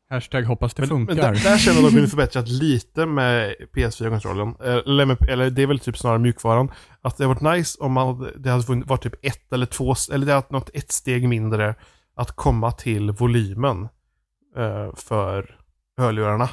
Hashtag hoppas det Men, men funkar. där, där känner jag att de kunde *laughs* förbättrat lite med PS4-kontrollen. Eller, med, eller det är väl typ snarare mjukvaran. Att det hade varit nice om man det hade varit typ ett eller två, eller det hade något ett steg mindre att komma till volymen eh, för hörlurarna.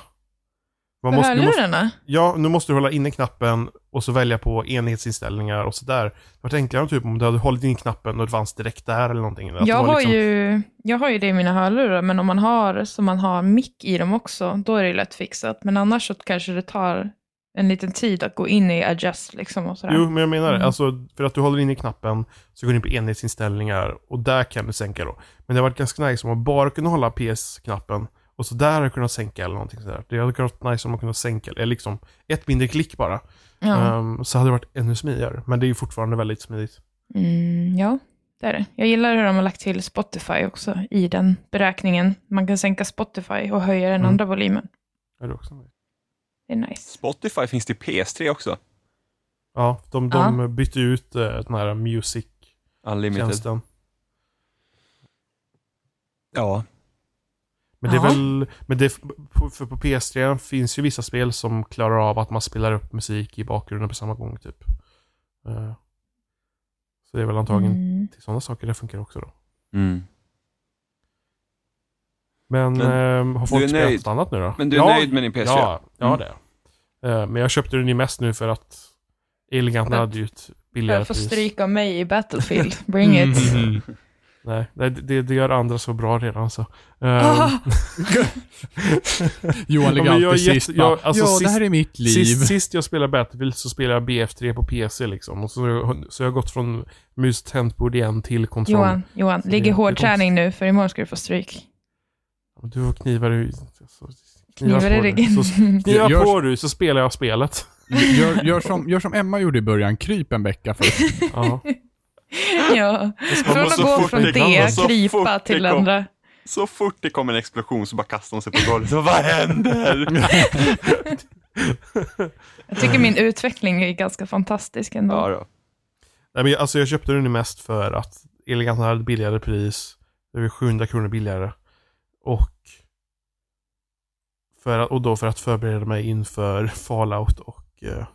Man För måste, du måste, hörlurarna? ja, nu måste du hålla inne knappen och så välja på enhetsinställningar och sådär. Det var enklare typ om du hade hållit in knappen och det fanns direkt där eller någonting. Det Jag har, liksom- ju, jag har ju det i mina hörlurar, men om man har så man har mick i dem också, då är det lätt fixat. Men annars så kanske det tar en liten tid att gå in i adjust liksom och sådär. Jo, men jag menar det. Mm. Alltså, för att du håller in i knappen så går du in på enhetsinställningar och där kan du sänka då. Men det har varit ganska nice om man bara kunde hålla PS-knappen och så där har du kunnat sänka eller någonting sådär. Det hade vara nice om man kunde sänka, eller liksom ett mindre klick bara. Ja. Ehm, så hade det varit ännu smidigare. Men det är ju fortfarande väldigt smidigt. Mm, ja, det är det. Jag gillar hur de har lagt till Spotify också i den beräkningen. Man kan sänka Spotify och höja den Mm. andra volymen. Är det också nice? Det är nice. Spotify finns det i PS3 också. Ja, de, de bytte ut eh, den här music-tjänsten. Ja. Men det är Ja. väl, men det, för på PS3 finns ju vissa spel som klarar av att man spelar upp musik i bakgrunden på samma gång typ. Eh, så det är väl antagligen Mm. till sådana saker det funkar också då. Mm. Men, Men ehm, har folk spelat nöjd? något annat nu då? Men du är ja, nöjd med din PS4? Ja, ja Mm. det är jag. Eh, Men jag köpte den ju mest nu för att Elegant För att- hade ju ett billigare Jag får pris. stryka mig i Battlefield. *laughs* Bring it. Mm. *laughs* Nej, det, det, det gör andra så bra redan så. Ehm, Ah, *laughs* Johan ligger alltid sist. jag- alltså ja, sist- det här är mitt liv. Sist, sist jag spelade Battlefield så spelade jag BF3 på PC liksom. Och så, så jag har gått från mus tangentbord igen till kontroll. Johan, Johan, Så ligg i det- hård det- träning nu, för imorgon ska du få stryk. Du har knivar i... Så, Knivar i ryggen. Du. Så, *laughs* kniva Gör- på du, så spelar jag spelet. Gör, gör, som, gör som Emma gjorde i början, kryp en vecka först. Ja. *laughs* från att gå fort från det det, krypa till kom. andra. Så fort det kommer en explosion så bara kastar hon sig på golvet. Så, Vad händer? *laughs* Jag tycker min utveckling är ganska fantastisk ändå. ja, då. Nej, men jag- alltså jag köpte den mest för att Elegant hade ett billigare pris. Det var 700 kronor billigare. Och för att, och då för att förbereda mig inför Fallout och, eh,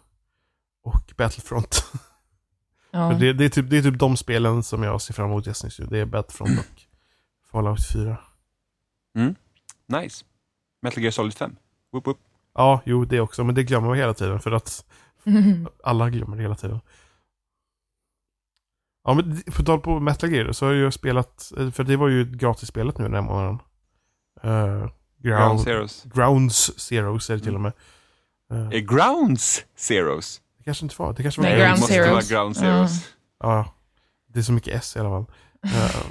och Battlefront. *laughs* Ja. Det, det, är typ, det är typ de spelen som jag ser fram emot just nu. Det är Battlefront och Fallout 4. Nice. Metal Gear Solid 5. Whoop, whoop. Ja, jo det också. Men det glömmer man hela tiden för att *laughs* alla glömmer det hela tiden. Ja, men på tal på Metal Gear så har jag spelat, eh, för det var ju gratisspelet nu den här månaden. Uh, Ground Ground, Zeroes. Grounds Zeroes är det till och med. Eh, Eh, Grounds Zeroes? det kanske inte var, det kanske var Nej, det Ground måste Zeroes. vara Ground Ja. Zeroes. Ja, det är så mycket S i alla fall. *laughs* Eh,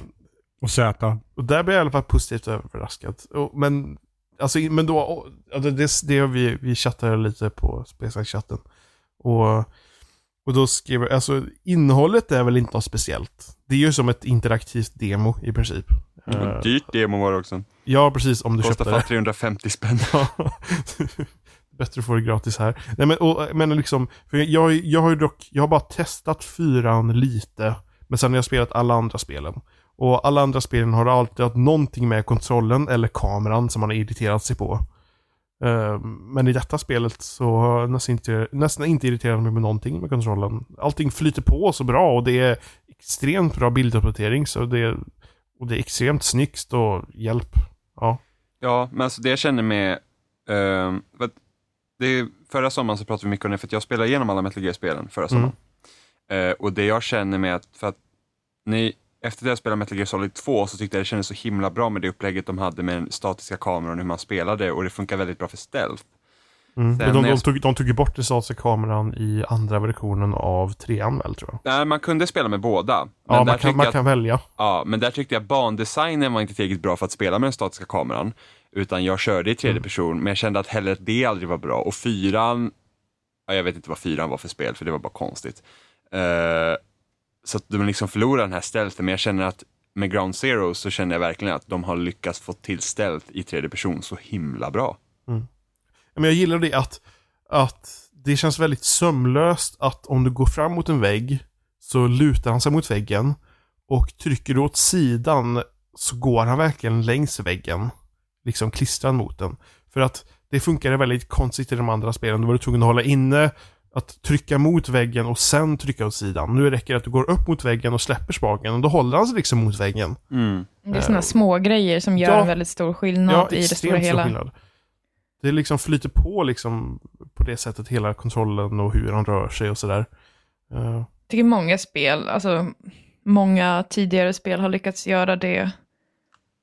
Och Z. Och där blev jag i alla fall positivt överraskad. Och, men, alltså, men då, och, ja, det, det, vi, vi chattade lite på Spelsnack-chatten. Och Och då skrev jag, alltså innehållet är väl inte något speciellt. Det är ju som ett interaktivt demo i princip. Eh, Dyrt demo var det också. ja, precis om du Kostar köpte det. 350 spänn. *laughs* Bättre att få det gratis här. Nej men, och, men liksom, för jag, jag har ju dock, jag har bara testat fyran lite. Men sen har jag spelat alla andra spelen. Och alla andra spelen har alltid haft någonting med kontrollen eller kameran som man har irriterat sig på. Eh, Men i detta spelet så har jag nästan inte, nästan inte irriterat mig med någonting med kontrollen. Allting flyter på så bra och det är extremt bra bilduppdatering så det, och det är extremt snyggt och hjälp. Ja. Ja, men alltså det jag känner med, att det förra sommaren så pratade vi mycket om det, för att jag spelade igenom alla Metal Gear-spelen förra sommaren. Eh, och det jag känner med att, för att ni, efter att jag spelade Metal Gear Solid 2 så tyckte jag det kändes så himla bra med det upplägget de hade med den statiska kameran och hur man spelade och det funkar väldigt bra för stealth. Mm. Sen de, de, tog, de tog ju bort den statiska kameran i andra versionen av trean väl tror jag. Nej, man kunde spela med båda. Ja, man kan, man jag kan välja. Ja, men där tyckte jag bandesignen var inte tillräckligt bra för att spela med den statiska kameran. Utan jag körde i tredje Mm. person, men jag kände att heller att det aldrig var bra. Och fyran, ja, jag vet inte vad fyran var för spel, för det var bara konstigt. Eh, så att de liksom förlorar den här stealthen, men jag känner att med Ground Zero så känner jag verkligen att de har lyckats få till stealth i tredje person så himla bra. Men jag gillar det att, att det känns väldigt sömlöst att om du går fram mot en vägg så lutar han sig mot väggen och trycker du åt sidan så går han verkligen längs väggen. Liksom klistrad mot den. För att det funkar väldigt konstigt i de andra spelen. Då var du tvungen att hålla inne, att trycka mot väggen och sen trycka åt sidan. Nu räcker det att du går upp mot väggen och släpper spaken och då håller han sig liksom mot väggen. Mm. Det är sådana små grejer som gör Ja. en väldigt stor skillnad i det stora stor hela. skillnad. Det liksom flyter på liksom på det sättet hela kontrollen och hur han rör sig och sådär. Eh, Jag tycker många spel, alltså många tidigare spel har lyckats göra det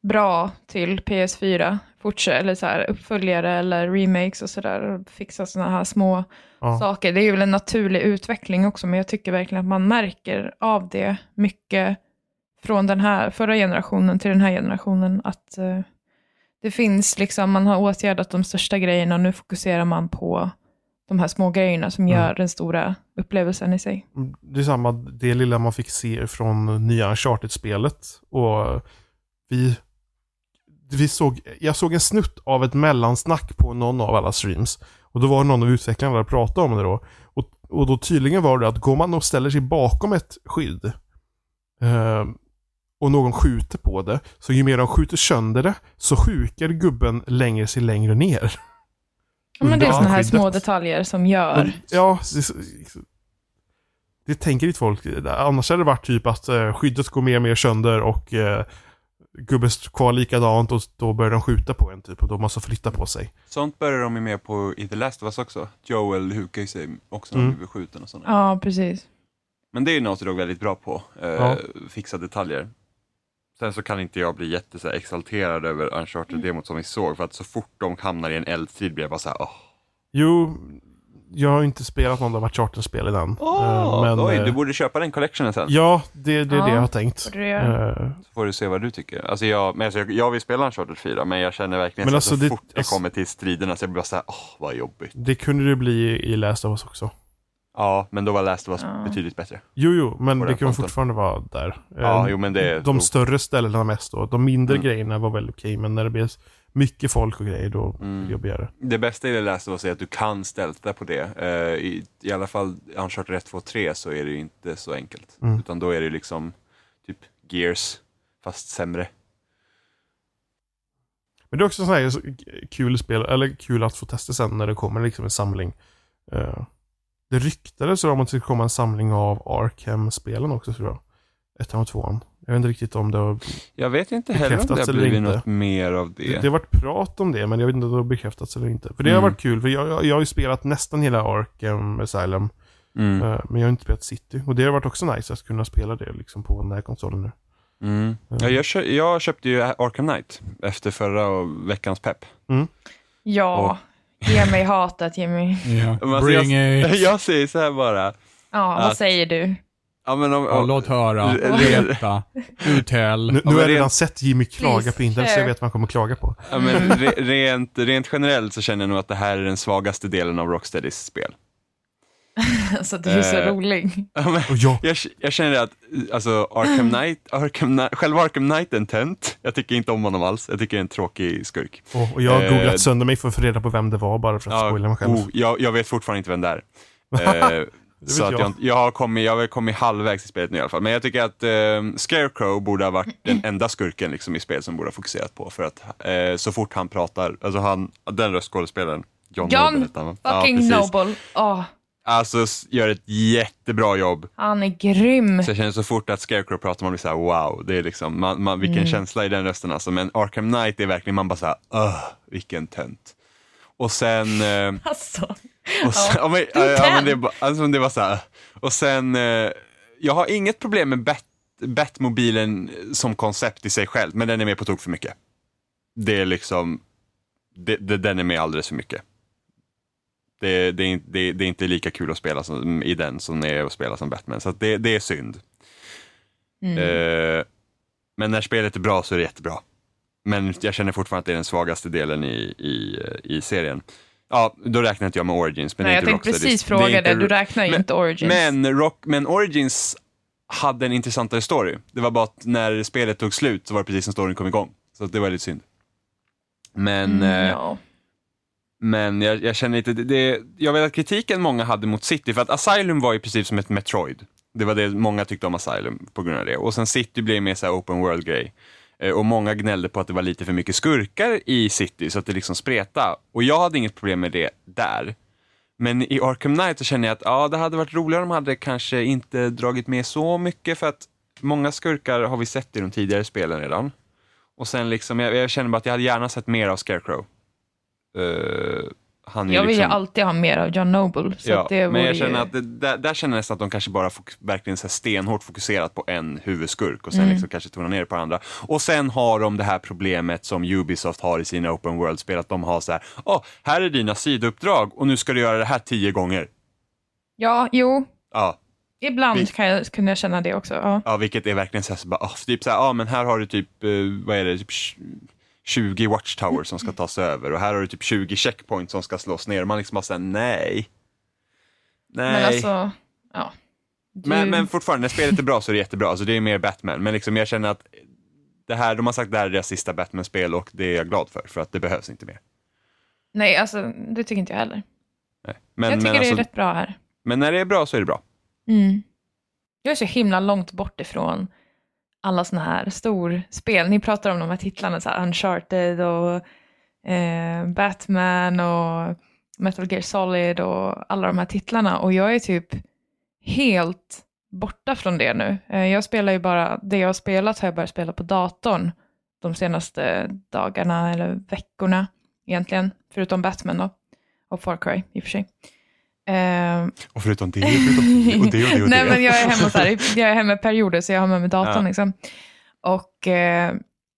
bra till PS4. Fortsätt, eller så här uppföljare eller remakes och sådär. Fixa sådana här små ja. saker. Det är ju väl en naturlig utveckling också, men jag tycker verkligen att man märker av det mycket från den här förra generationen till den här generationen. Att eh, det finns liksom, man har åtgärdat de största grejerna och nu fokuserar man på de här små grejerna som Mm. gör den stora upplevelsen i sig. Det är samma, det lilla man fick se från nya Uncharted-spelet. Och vi, vi såg, jag såg en snutt av ett mellansnack på någon av alla streams. Och då var någon av utvecklarna där och pratade om det då. Och, och då tydligen var det att går man och ställer sig bakom ett skydd eh, och någon skjuter på det, så ju mer de skjuter sönder det, så sjukar gubben längre sig längre ner. Ja, men det är sådana här små detaljer som gör. Ja, det, det tänker inte folk. Annars hade det varit typ att eh, skyddet går mer och mer sönder och eh, gubben står kvar likadant och då börjar de skjuta på en typ och då måste flytta på sig. Sånt börjar de ju med på i The Last of Us också. Joel hukar ju sig också när Mm. han blir skjuten och sånt. Ja, precis. Men det är ju Naughty Dog väldigt bra på, eh, Ja. fixa detaljer. Sen så kan inte jag bli jätte så här, exalterad över Uncharted-demot som vi såg, för att så fort de hamnar i en eldstrid blir jag bara så här, åh. Jo, jag har inte spelat någon av Uncharted-spelen än. Åh, Eh, oj, eh, du borde köpa den collectionen sen, Ja, det, det är Ja, det jag har tänkt. Eh, så får du se vad du tycker. Alltså jag, men alltså jag, jag vill spela Uncharted 4, men jag känner verkligen Men så, alltså så det- fort jag alltså- kommer till striderna så jag blir bara så här, åh, vad jobbigt. det kunde det bli i Last of Us också. Ja, men då var Last of Us Ja. betydligt bättre. Jo, jo, men det kan fortfarande vara där. Ja, Eh, jo men det De större ställena mest då. De mindre Mm. grejerna var väl okej, men när det blir mycket folk och grejer då Mm. blir det jobbigare. Det bästa i det Last of Us är att du kan stälta på det. Eh, i, I alla fall Uncharted 1, 2, 3 så är det ju inte så enkelt. Mm. Utan då är det liksom typ Gears, fast sämre. Men det är också så här kul spel, eller kul att få testa sen när det kommer liksom en samling. Eh, det ryktades om att det skulle komma en samling av Arkham-spelen också tror jag. Ettan och tvåan. Jag vet inte riktigt om det har... Jag vet inte heller om det har eller blivit inte. något mer av det. Det, det har varit prat om det, men jag vet inte om det har bekräftats eller inte. För det har Mm. varit kul, för jag, jag, jag har ju spelat nästan hela Arkham Asylum. Mm. eh, men jag har inte spelat City. Och det har varit också nice att kunna spela det liksom på den här konsolen nu. Mm. Ja, jag, kö- jag köpte ju Arkham Knight efter förra och veckans pepp. Ja, ge mig hatet Jimmy. Ja. Men alltså, Bring jag, it. *laughs* jag säger så här bara. Ja, vad Att- säger du? Ja, men om, Ja, om, låt höra. *laughs* Veta. Uthäll. Nu, nu har jag redan sett Jimmy klaga Please, på internet så jag vet vad han kommer klaga på. ja, men re, rent, rent generellt så känner jag nog att det här är den svagaste delen av Rocksteadys spel. *laughs* alltså du är så Eh, rolig. *laughs* Ja, men, jag, jag, jag känner att alltså, Arkham *laughs* Knight, Arkham Knight, själva Arkham Knight är en tönt. Jag tycker inte om honom alls. Jag tycker det är en tråkig skurk. och, och jag har Eh, googlat sönder mig för att få reda på vem det var bara för att spoila mig själv. oh, jag, jag vet fortfarande inte vem det är. Eh, så att jag. jag, har kommit, jag har kommit halvvägs i spelet nu i alla fall. Men jag tycker att eh, Scarecrow borde ha varit den enda skurken liksom, i spelet som borde ha fokuserat på. För att eh, så fort han pratar, alltså han, den röstskådespelaren, John, John Noble fucking precis. Noble. Åh, Alltså gör ett jättebra jobb. han är grym. Så jag känner så fort att Scarecrow pratar man blir såhär wow, det är liksom, man, man, vilken Mm. känsla i den rösten alltså. Men Arkham Knight är verkligen, man bara såhär, öh, vilken tönt. Och sen, eh, Alltså. och sen ja, men, du är ja, men tönt. det, alltså, var såhär, och sen, eh, jag har inget problem med Bat, Batmobilen som koncept i sig själv, men den är med på tok för mycket. Det är liksom, det, det, den är med alldeles för mycket. Det, det, är, inte- det, det är inte lika kul att spela som, i den som är att spela som Batman, så det, är synd. Mm. Eh, men när spelet är bra så är det jättebra. Men jag känner fortfarande att det är den svagaste delen i, i, i serien. Ja, då räknar inte jag med Origins. Men Nej, jag inte tänkte precis Det fråga inte- det. Du räknar ju men- inte Origins. Men, rock, men Origins hade en intressantare story. Det var bara att när spelet tog slut så var det precis som storyn kom igång. Så det var lite synd. Men, Mm, eh, ja men jag, jag känner inte, det, det, jag vet att kritiken många hade mot City, för att Asylum var ju precis som ett Metroid. Det var det många tyckte om Asylum på grund av det. Och sen City blev mer så här open world-grej. Eh, och många gnällde på att det var lite för mycket skurkar i City, så att det liksom spreta. Och jag hade inget problem med det där. Men i Arkham Knight så känner jag att ja, det hade varit roligare om de hade kanske inte dragit med så mycket, för att många skurkar har vi sett i de tidigare spelen redan. Och sen liksom, jag, jag känner bara att jag hade gärna sett mer av Scarecrow. Eh, han är Jag vill ju liksom, alltid ha mer av John Noble. Så Ja, det men jag känner ju... att det, där, där känner jag nästan att de kanske bara fok- verkligen så stenhårt fokuserat på en huvudskurk och sen Mm. liksom kanske tonar ner på andra. Och sen har de det här problemet som Ubisoft har i sina open world-spel, att de har så här, åh, här är dina sidouppdrag och nu ska du göra det här tio gånger. Ja, jo. Ja, Ibland Vi- kan jag, kunde jag känna det också. Ja. ja vilket är verkligen så här, så bara, åh, typ så här, ja men här har du typ, eh, vad är det, typ 20 watchtowers som ska tas över och här har du typ 20 checkpoints som ska slås ner man liksom bara säger nej. Nej. Men alltså, ja. Du... Men, men fortfarande, när spelet är bra så är det jättebra. Alltså det är mer Batman. Men liksom jag känner att det här, de har sagt att det här är deras sista Batman-spel och det är jag glad för, för att det behövs inte mer. Nej, alltså det tycker inte jag heller. Nej. Men, jag tycker men, det är alltså, rätt bra här. men när det är bra så är det bra. Mm. Jag är så himla långt bort ifrån alla sådana här storspel. Ni pratar om de här titlarna, så här Uncharted och eh, Batman och Metal Gear Solid och alla de här titlarna. Och jag är typ helt borta från det nu. Eh, jag spelar ju bara, det jag har spelat har jag börjat spela på datorn de senaste dagarna eller veckorna egentligen, förutom Batman då. Och Far Cry i och för sig. Eh, Och förutom det, förutom det och det och det och *laughs* Nej, det. men jag är hemma, så här, jag är hemma perioder, så jag har med mig datorn. Ja. Liksom. Och, eh,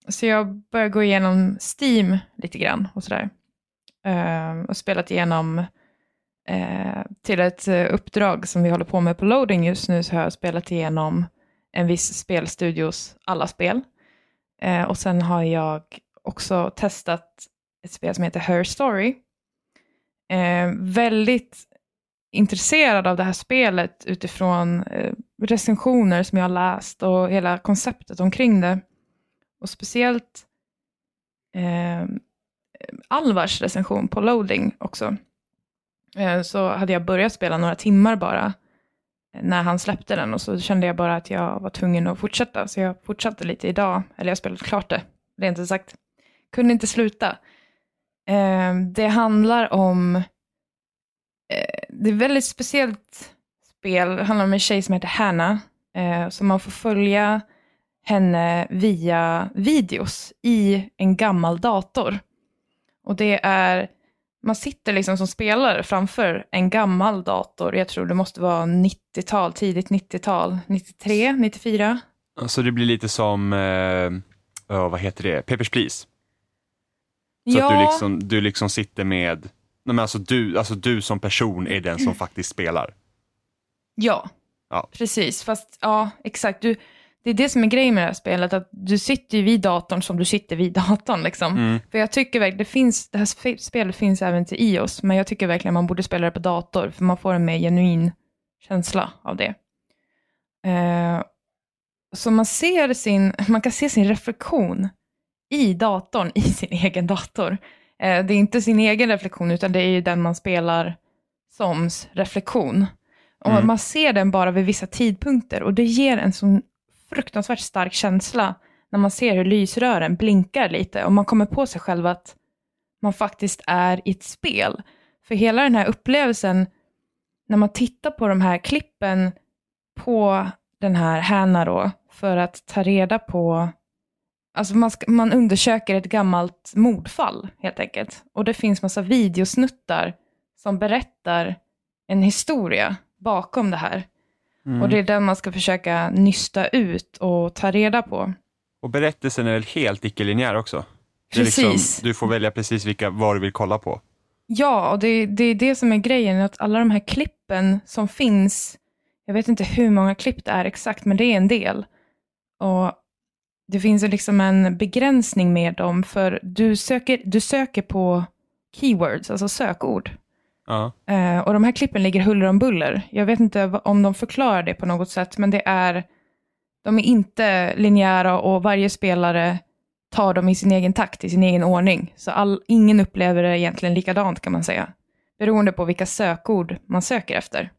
så jag börjar gå igenom Steam lite grann och sådär. Eh, och spelat igenom eh, till ett eh, uppdrag som vi håller på med på loading just nu, så har jag spelat igenom en viss spelstudios alla spel. Eh, och sen har jag också testat ett spel som heter Her Story. Eh, väldigt intresserad av det här spelet utifrån eh, recensioner som jag har läst och hela konceptet omkring det. Och speciellt eh, Alvars recension på loading också. Eh, så hade jag börjat spela några timmar bara eh, när han släppte den och så kände jag bara att jag var tvungen att fortsätta. Så jag fortsatte lite idag, eller jag spelade klart det, rent ut sagt. Kunde inte sluta. Eh, det handlar om eh, det är ett väldigt speciellt spel. Det handlar om en tjej som heter Hannah. Eh, så man får följa henne via videos i en gammal dator. Och det är, man sitter liksom som spelare framför en gammal dator. Jag tror det måste vara 90-tal, tidigt 90-tal. 93, 94. Så det blir lite som, eh, vad heter det, Papers, Please. Så ja, att du liksom, du liksom sitter med, nej men alltså du, alltså du som person är den som faktiskt spelar. ja. Ja. precis. Fast ja, exakt. Du, det är det som är grejen med det här spelet, att du sitter ju vid datorn som du sitter vid *laughs* datorn. Liksom. Mm. För jag tycker verkligen, det, finns, det här sp- spelet finns även till iOS, men jag tycker verkligen man borde spela det på dator, för man får en mer genuin känsla av det. Eh, så man ser sin, *laughs* man kan se sin reflektion i datorn, i sin *laughs* egen dator. Eh, det är inte sin egen reflektion, utan det är ju den man spelar soms reflektion. Och Mm. man ser den bara vid vissa tidpunkter och det ger en sån fruktansvärt stark känsla när man ser hur lysrören blinkar lite och man kommer på sig själv att man faktiskt är i ett spel. För hela den här upplevelsen, när man tittar på de här klippen på den här Hanna då, för att ta reda på, alltså man, ska, man undersöker ett gammalt mordfall helt enkelt. Och det finns massa videosnuttar som berättar en historia bakom det här. Mm. Och det är den man ska försöka nysta ut och ta reda på. Och berättelsen är väl helt icke-linjär också? Är Precis. Liksom, du får välja precis vilka, vad du vill kolla på. Ja, och det, det är det som är grejen, att alla de här klippen som finns, jag vet inte hur många klipp det är exakt, men det är en del. Och det finns ju liksom en begränsning med dem, för du söker, du söker på keywords, alltså sökord. Ja. Eh, och de här klippen ligger huller om buller. Jag vet inte om de förklarar det på något sätt, men det är, de är inte linjära och varje spelare tar dem i sin egen takt, i sin egen ordning. Så all, ingen upplever det egentligen likadant kan man säga. Beroende på vilka sökord man söker efter.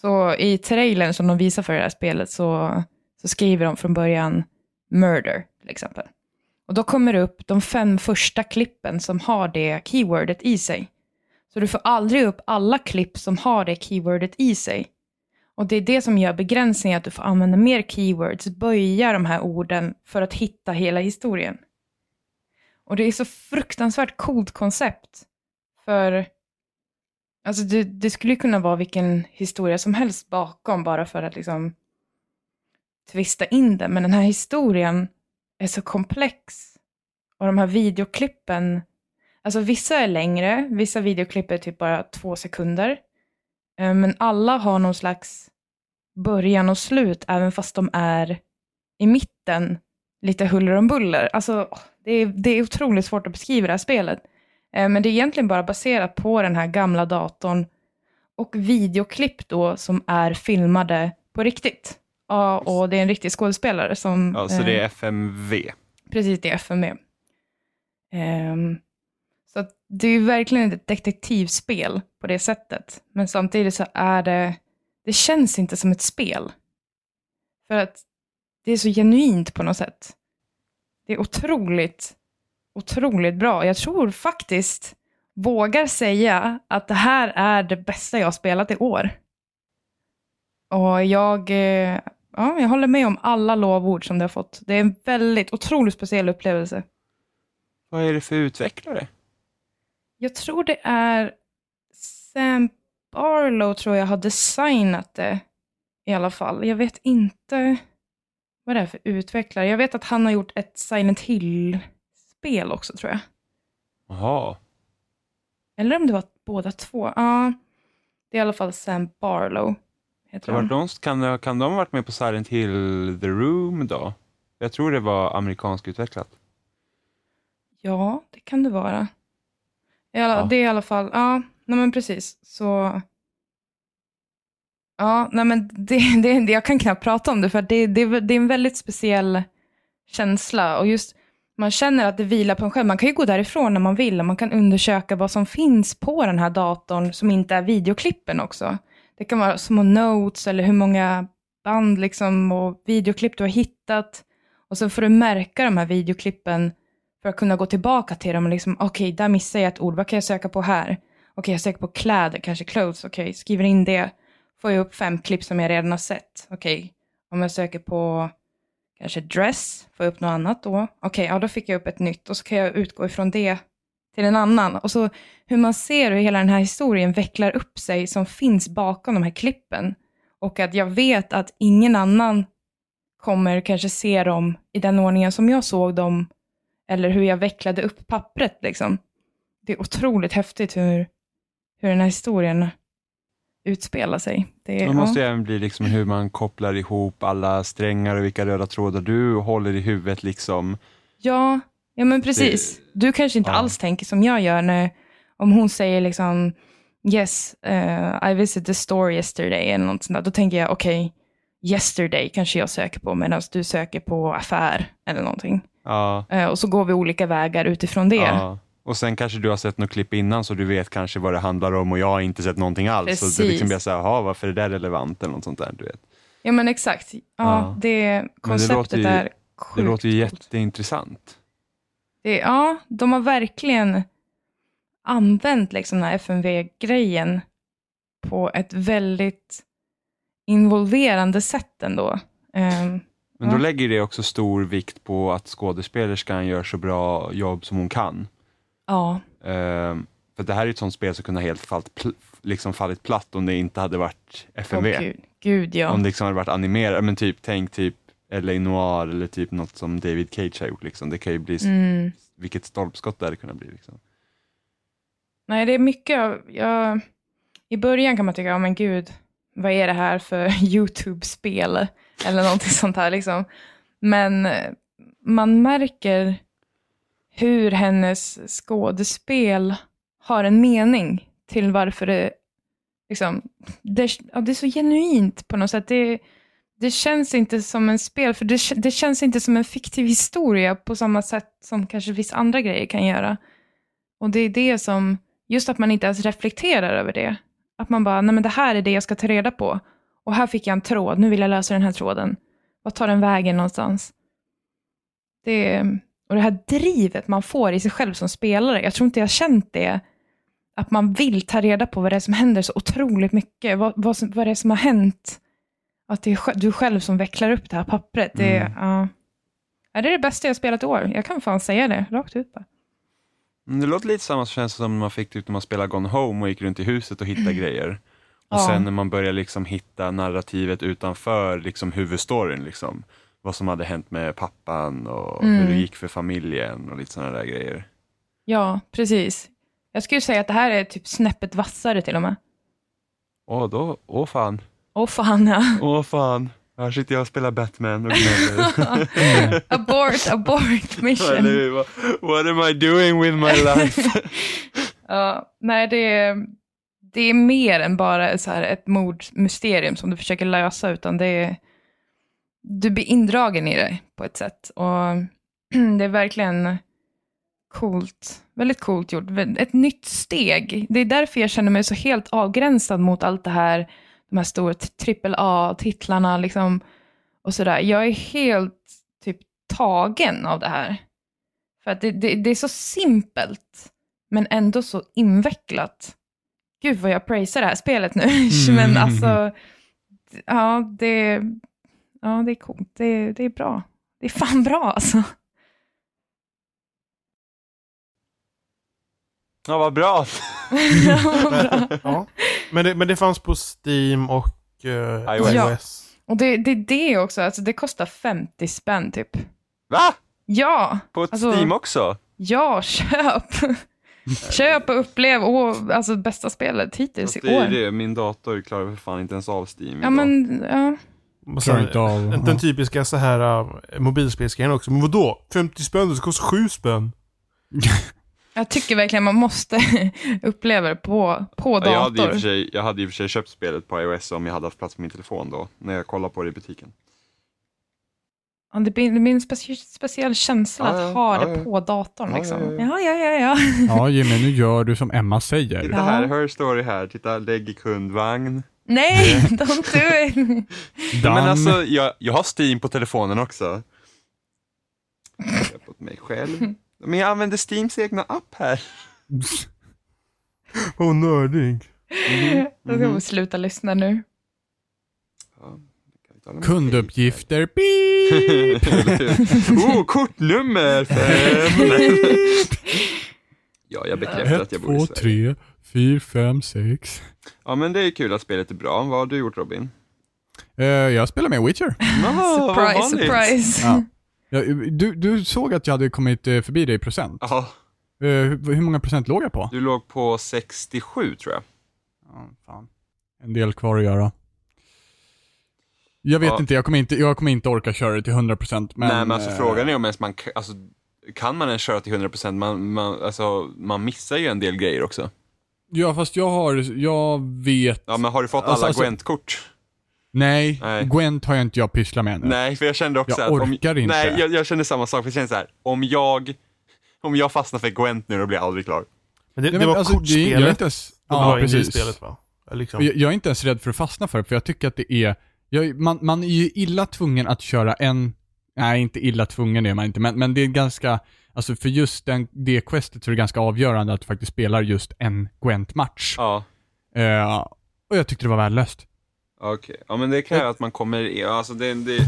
Så i trailern som de visar för det här spelet så, så skriver de från början murder till exempel. Och då kommer det upp de fem första klippen som har det keywordet i sig. Så du får aldrig upp alla klipp som har det keywordet i sig. Och det är det som gör begränsningen, att du får använda mer keywords, böja de här orden för att hitta hela historien. Och det är så fruktansvärt coolt koncept. För alltså det, det skulle kunna vara vilken historia som helst bakom, bara för att liksom twista in det. Men den här historien är så komplex. Och de här videoklippen Alltså vissa är längre, vissa videoklipp är typ bara två sekunder. Eh, men alla har någon slags början och slut, även fast de är i mitten lite huller om buller. Alltså, det är, det är otroligt svårt att beskriva det här spelet. Eh, men det är egentligen bara baserat på den här gamla datorn och videoklipp då som är filmade på riktigt. Ja, och det är en riktig skådespelare som... ja, så eh, det är FMV. Precis, det är FMV. Ehm, så det är ju verkligen ett detektivspel på det sättet. Men samtidigt så är det, det känns inte som ett spel. För att det är så genuint på något sätt. Det är otroligt, otroligt bra. Jag tror faktiskt, vågar säga att det här är det bästa jag har spelat i år. Och jag, eh, ja, jag håller med om alla lovord som det har fått. Det är en väldigt otroligt speciell upplevelse. Vad är det för utvecklare? Jag tror det är Sam Barlow tror jag har designat det i alla fall. Jag vet inte vad det är för utvecklare. Jag vet att han har gjort ett Silent Hill-spel också tror jag. Jaha. Eller om det var båda två. Ja, det är i alla fall Sam Barlow. Heter han. de, kan, kan de ha varit med på Silent Hill The Room då? Jag tror det var amerikansk utvecklat. Ja, det kan det vara. Alla, Ja. Det är i alla fall, ja, nej men precis. Så... Ja, nej men det, *laughs* det, det, jag kan knappt prata om det för det, det, det är en väldigt speciell känsla och just man känner att det vilar på en själv. Man kan ju gå därifrån när man vill och man kan undersöka vad som finns på den här datorn som inte är videoklippen också. Det kan vara små notes eller hur många band liksom och videoklipp du har hittat. Och så får du märka de här videoklippen för att kunna gå tillbaka till dem och liksom, okej, där missade jag ett ord, vad kan jag söka på här? Okej, jag söker på kläder, kanske clothes, okej, skriver in det. Får jag upp fem klipp som jag redan har sett. Okej, om jag söker på kanske dress, får jag upp något annat då? Okej, ja då fick jag upp ett nytt och så kan jag utgå ifrån det till en annan. Och så hur man ser hur hela den här historien vecklar upp sig som finns bakom de här klippen. Och att jag vet att ingen annan kommer kanske se dem i den ordningen som jag såg dem eller hur jag vecklade upp pappret liksom. Det är otroligt häftigt hur, hur den här historien utspela sig. Det, Det måste ja. även bli liksom hur man kopplar ihop alla strängar och vilka röda trådar du håller i huvudet liksom. Ja, ja men precis. Du kanske inte ja. alls tänker som jag gör när, om hon säger liksom Yes, uh, I visited the store yesterday eller något sånt där. Då tänker jag okej, yesterday kanske jag söker på medan du söker på affär eller någonting. Ja, Eh, och så går vi olika vägar utifrån det. ja. Och sen kanske du har sett något klipp innan så du vet kanske vad det handlar om och jag har inte sett någonting alls. Så det Precis. liksom blir så här, "Jaha, varför är det där relevant eller något sånt där. Du vet. Ja men exakt. Ja, Ja. det konceptet låter ju- är Det sjukt låter ju jätteintressant. Det, ja, de har verkligen använt liksom den här FMV-grejen på ett väldigt involverande sätt ändå. Ehm, Men då Ja. lägger det också stor vikt på att skådespelerskan gör så bra jobb som hon kan. ja, Ehm, för det här är ett sånt spel som kunde ha helt fallit, pl- liksom fallit platt om det inte hade varit FMV. Åh, gud, gud ja. Om det liksom hade varit animerat, men typ tänk typ LA Noir eller typ något som David Cage har gjort. Liksom. Det kan ju bli, Mm. vilket stolpskott det hade kunnat bli. Liksom. Nej, det är mycket av, jag, i början kan man tycka, ja men gud, vad är det här för *laughs* YouTube-spel? Eller någonting sånt här liksom. Men eh, man märker hur hennes skådespel har en mening till varför det, liksom, det, ja, det är så genuint på något sätt. Det, det känns inte som en spel, för det, det känns inte som en fiktiv historia på samma sätt som kanske vissa andra grejer kan göra. Och det är det som, just att man inte ens reflekterar över det. Att man bara, nej men det här är det jag ska ta reda på. Och här fick jag en tråd, nu vill jag lösa den här tråden. Vad tar den vägen någonstans? Det, och det här drivet man får i sig själv som spelare, jag tror inte jag känt det. Att man vill ta reda på vad det är som händer så otroligt mycket. Vad, vad, som, vad det är som har hänt. Att det är du själv som vecklar upp det här pappret. Det, Mm. ja. Ja, det är det bästa jag spelat i år. Jag kan fan säga det, rakt ut bara. Men Det låter lite samma känns som när man fick typ när man spelade Gone Home och gick runt i huset och hittade grejer. Och Ja. sen när man började liksom hitta narrativet utanför liksom huvudstoryn. Liksom. Vad som hade hänt med pappan och Mm. hur det gick för familjen och lite sådana där grejer. Ja, precis. Jag skulle säga att det här är typ snäppet vassare till och med. Åh, då, åh fan. Åh fan ja. Åh fan. Här sitter jag och spelar Batman och gnäller. *laughs* abort, abort *laughs* mission. What am I doing with my life? *laughs* ja, nej, det är, det är mer än bara så här ett mordmysterium som du försöker lösa, utan det är, du blir indragen i det på ett sätt. Och *clears throat* det är verkligen coolt, väldigt coolt gjort. Ett nytt steg. Det är därför jag känner mig så helt avgränsad mot allt det här, de här stora AAA-titlarna liksom, och sådär. Jag är helt typ tagen av det här. För att det, det, det är så simpelt, men ändå så invecklat. Gud vad jag prisar det här spelet nu. *laughs* men alltså, ja det, ja, det är coolt. Det, det är bra. Det är fan bra alltså. Ja, vad bra. ja, vad bra. Ja. Men, det, men det fanns på Steam och uh, iOS. iOS. Och det, det är det också, alltså det kostar 50 spänn typ. Va? Ja, På Alltså- Steam också? ja, köp. *laughs* köp och upplev, åh, alltså bästa spelet hittills i det är år. det. Min dator klarar för fan inte ens av Steam Ja men, ja. Och sen, inte av- den, den typiska så här uh, mobilspelsgrejen också. Men vadå? 50 spänn? Det kostar 7 spänn. *laughs* Jag tycker verkligen man måste *laughs* uppleva det på, på Ja, jag, hade i och dator. för sig, jag hade i och för sig köpt spelet på iOS om jag hade haft plats på min telefon då, när jag kollade på det i butiken. Ja, det blir, det blir en specie, speciell känsla Ja, att ha ja, det ja. på datorn. Ja, Liksom. ja, Ja, ja. ja, ja, Jimmy, nu gör du som Emma säger. Titta här, Her Story här, titta, lägg i kundvagn. Nej, *laughs* don't do it. *laughs* Men alltså, jag, jag har Steam på telefonen också. Jag har på mig själv. Men jag använder Steams egna app här. *laughs* Åh, nördig. Då ska vi sluta lyssna nu. kunduppgifter, beep. *laughs* oh, kortnummer fem! *laughs* ja, jag bekräftar att jag Ett, bor i Sverige. tre, fyra, fem, sex. Ja, men det är kul att spelet är bra. Vad har du gjort Robin? Eh, jag spelar med Witcher. Vad Surprise, surprise. Ja. Ja, du, du såg att jag hade kommit eh, förbi dig i procent. Ja, Eh, hur, hur många procent låg jag på? du låg på 67 tror jag. Ja, fan. en del kvar att göra. Jag vet Ja. inte, jag kommer inte, jag kommer inte orka köra det till 100% men... Nej men alltså eh, frågan är om ens man, alltså, kan man ens köra till 100%? Man, man, alltså, man missar ju en del grejer också. Ja fast jag har, jag vet... Ja men har du fått Alltså, alla alltså- Gwent-kort? Nej, Nej. Gwent har jag inte jag pysslat med ännu. Nej, för jag kände också Jag att om, orkar inte. Nej, jag, jag kände samma sak, för jag kände så här, om jag, om jag fastnar för Gwent nu, då blir jag aldrig klar. Men det, Nej, det men var alltså, det- kortspelet. Jag är inte ens, ja, ja, precis. spelet va? Liksom. Jag, jag är inte ens rädd för att fastna för det, för jag tycker att det är, jag, man, man är ju illa tvungen att köra en, nej inte illa tvungen är man inte, men, men det är ganska, alltså för just den, det questet så är det ganska avgörande att du faktiskt spelar just en Gwent-match. Ja, Eh, och jag tyckte det var värdelöst. Okej. Ja men det kräver att man kommer, i- alltså det, det...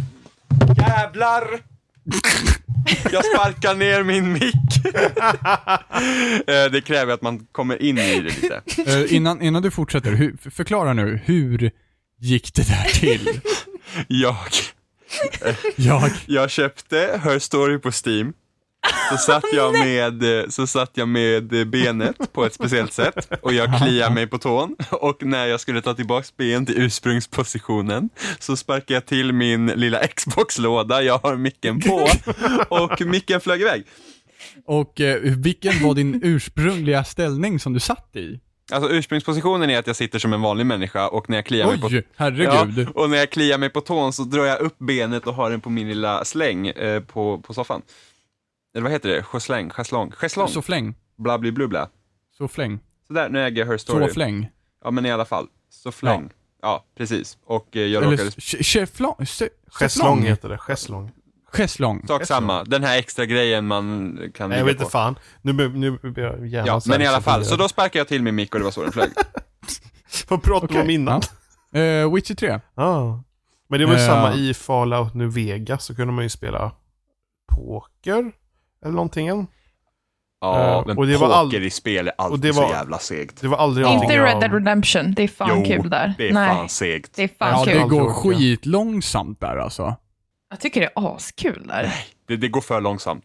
Jävlar! Jag sparkar ner min mick. *laughs* Eh, det kräver att man kommer in i det lite. Eh, innan, innan du fortsätter, hur, för- förklara nu, hur gick det där till? *laughs* Jag, Jag, jag köpte Her Story på Steam. Så satt, jag med, så satt jag med benet på ett speciellt sätt och jag kliade mig på tån. Och när jag skulle ta tillbaks ben till ursprungspositionen så sparkade jag till min lilla Xbox-låda jag har micken på och micken flög iväg. och eh, vilken var din ursprungliga ställning som du satt i? Alltså ursprungspositionen är att jag sitter som en vanlig människa och när jag kliar mig på Oj, herregud. Ja, och när jag kliar mig på tån så drar jag upp benet och har den på min lilla släng eh, på, på soffan. Eller vad heter det? Schäsläng? Schäslong? Schäslong? Så fläng. Bla bli blubbla. Så fläng. Så där, nu äger jag Her Story. Så fläng. Ja men i alla fall. Så fläng. Ja, precis. Och eh, jag Eller råkade... Schäslong heter det. Schäslong. Schäslong. Sak samma. Den här extra grejen man kan Nej, jag vet inte fan. Nu, nu blir jag gärna Ja, men i alla fall. Så då sparkade jag till min mick och det var så den flög. *laughs* Vad pratar vi om innan? ja. Eh, Witcher 3. Ah. Men det var ju Eh, samma i Fallout New Vegas, så kunde man ju spela poker. Eller någonting. Ja, Eh, men och det var poker all- i spel är och alltid det var- så jävla segt. Det var aldrig Inte någonting Red jag- Dead Redemption, det är fan Jo, kul där. det är Nej, fan segt. det är fan Ja, kul. det går skitlångsamt där alltså. Jag tycker det är askul där. Det, det går för långsamt.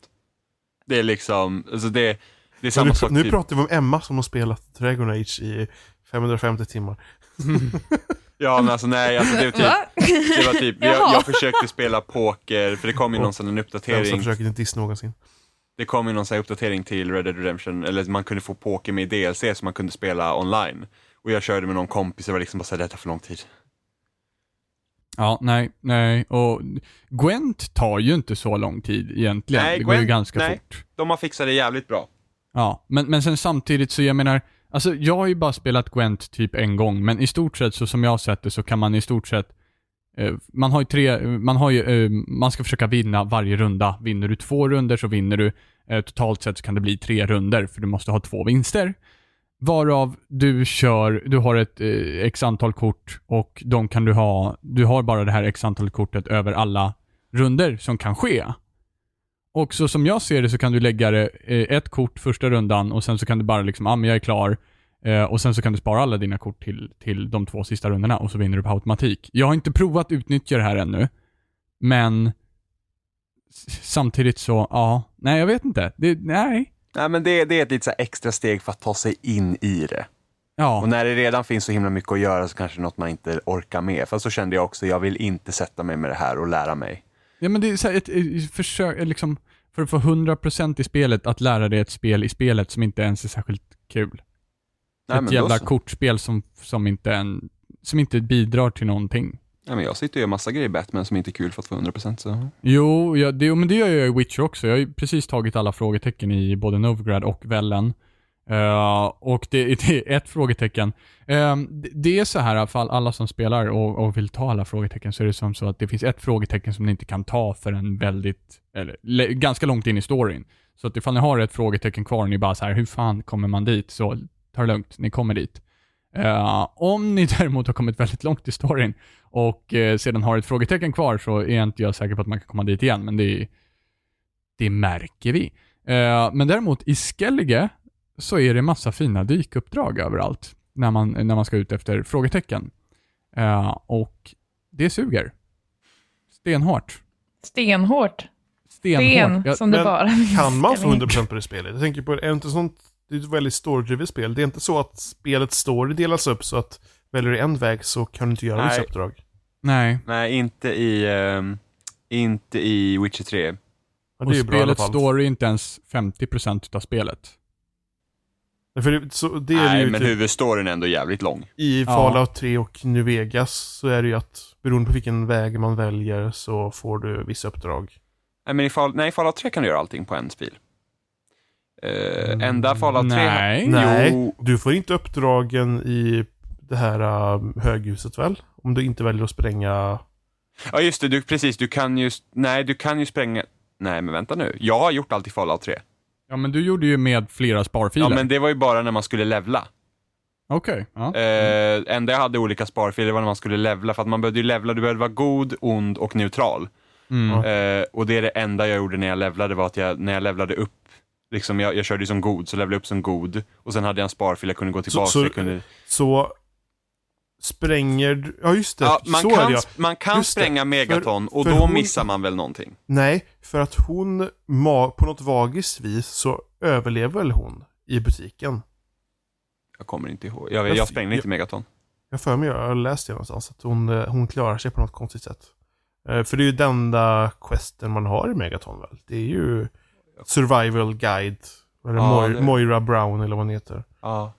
Det är liksom, alltså det, det är samma nu, sak nu typ. pratar vi om Emma som har spelat Dragon Age i 550 timmar. *laughs* Ja men alltså nej, alltså det, var typ, det var typ, *laughs* jag, jag försökte spela poker, för det kom ju någon sån en uppdatering, försöket inte diss någonsin. Det kom ju någon här uppdatering till Red Dead Redemption, eller man kunde få poker med i DLC så man kunde spela online. Och jag körde med någon kompis och var liksom bara såhär, detta för lång tid. Ja, nej, nej. Och Gwent tar ju inte så lång tid egentligen. Nej, det går ju Gwent- ganska nej. fort. De har fixat det jävligt bra. Ja, men, men sen samtidigt så jag menar, alltså jag har ju bara spelat Gwent typ en gång, men i stort sett så som jag har sett det så kan man i stort sett Eh, man har ju tre, man har ju, eh, man ska försöka vinna varje runda. Vinner du två runder så vinner du. Eh, totalt sett så kan det bli tre runder för du måste ha två vinster. Varav du kör, du har ett x antal kort och de kan du ha, du har bara det här x antal kortet över alla runder som kan ske. Och så som jag ser det så kan du lägga det, ett kort första rundan och sen så kan du bara liksom, ja ah, men jag är klar. Eh, och sen så kan du spara alla dina kort till, till de två sista rundorna och så vinner du på automatik. Jag har inte provat utnyttja det här ännu. Men samtidigt så, ja, nej jag vet inte. Det, nej. Nej men det, det är ett lite extra steg för att ta sig in i det. Och Ja, när det redan finns så himla mycket att göra så kanske det är något man inte orkar med. Fast så kände jag också, jag vill inte sätta mig med det här och lära mig. ja men det är så ett, ett försök, liksom, för att få 100% i spelet, att lära dig ett spel i spelet som inte ens är särskilt kul. Nej, ett jävla så. kortspel som, som, inte en, som inte bidrar till någonting. Nej, men jag sitter och gör massa grejer i Batman som inte är kul för att få 100% så. Jo, ja, det, men det gör jag i Witcher också. Jag har precis tagit alla frågetecken i både Novigrad och Vellen. Eh, och det, *laughs* det är ett frågetecken. Eh, det, det är så här, för alla som spelar och, och vill ta alla frågetecken, så är det som så att det finns ett frågetecken som ni inte kan ta för en väldigt, eller le, ganska långt in i storyn. Så att ifall ni har ett frågetecken kvar och ni bara så här, hur fan kommer man dit? Så ta det lugnt, ni kommer dit. Eh, om ni *laughs* däremot har kommit väldigt långt i storyn och eh, sedan har ett frågetecken kvar så är inte jag säker på att man kan komma dit igen, men det, det märker vi. Eh, men däremot i Skellige så är det massa fina dykuppdrag överallt när man, när man ska ut efter frågetecken. Och det suger. Stenhårt. Stenhårt. Stenhårt. Sten Jag, som det bara Kan man få Eller- 100% på det spelet? Jag tänker på, är det inte sånt, det är ett väldigt story-drivet spel. Det är inte så att spelets story delas upp så att väljer du en väg så kan du inte göra vissa Nej. uppdrag. Nej. Nej, inte i, ehm, inte i Witcher 3. Ja, det Och är fall. story är inte ens 50% utav spelet. För det, så, det är Nej, ju men typ, huvudstoryn är ändå jävligt lång. I Ja. Fallout 3 och New Vegas så är det ju att beroende på vilken väg man väljer så får du vissa uppdrag. Nej, men i Fall, nej, i Fallout 3 kan du göra allting på en spil. Uh, Mm, enda Fallout 3... Nej. Nej, Jo, du får inte uppdragen i det här uh, höghuset väl? Om du inte väljer att spränga... ja just det, du, precis, du kan ju, nej du kan ju spränga, nej men vänta nu, jag har gjort allt i Fallout 3. Ja, men du gjorde ju med flera sparfiler. Ja men det var ju bara när man skulle levla. Okej. Ja. Eh, enda jag hade olika sparfiler var när man skulle levla, för att man behövde ju levla, du behövde vara god, ond och neutral. Mm. Eh, och det är det enda jag gjorde när jag levlade, var att jag, när jag levlade upp, liksom jag, jag körde ju som god, så levlade jag upp som god, och sen hade jag en sparfil, jag kunde gå tillbaka, så- jag kunde... Så spränger. Ja just det, Ja, man, så är kan, det ja. man kan Just det. spränga megaton, och för då hon- missar man väl någonting. Nej, för att hon på något magiskt vis så överlever väl hon i butiken. Jag kommer inte ihåg, jag, Jag- jag sprängde jag- inte megaton. Jag för mig, jag har läst det någonstans, att hon, eh, hon klarar sig på något konstigt sätt. Eh, För det är ju den enda questen man har i Megaton väl? Det är ju Survival Guide. Eller Ja, Moira, Moira Brown eller vad hon heter. Ja,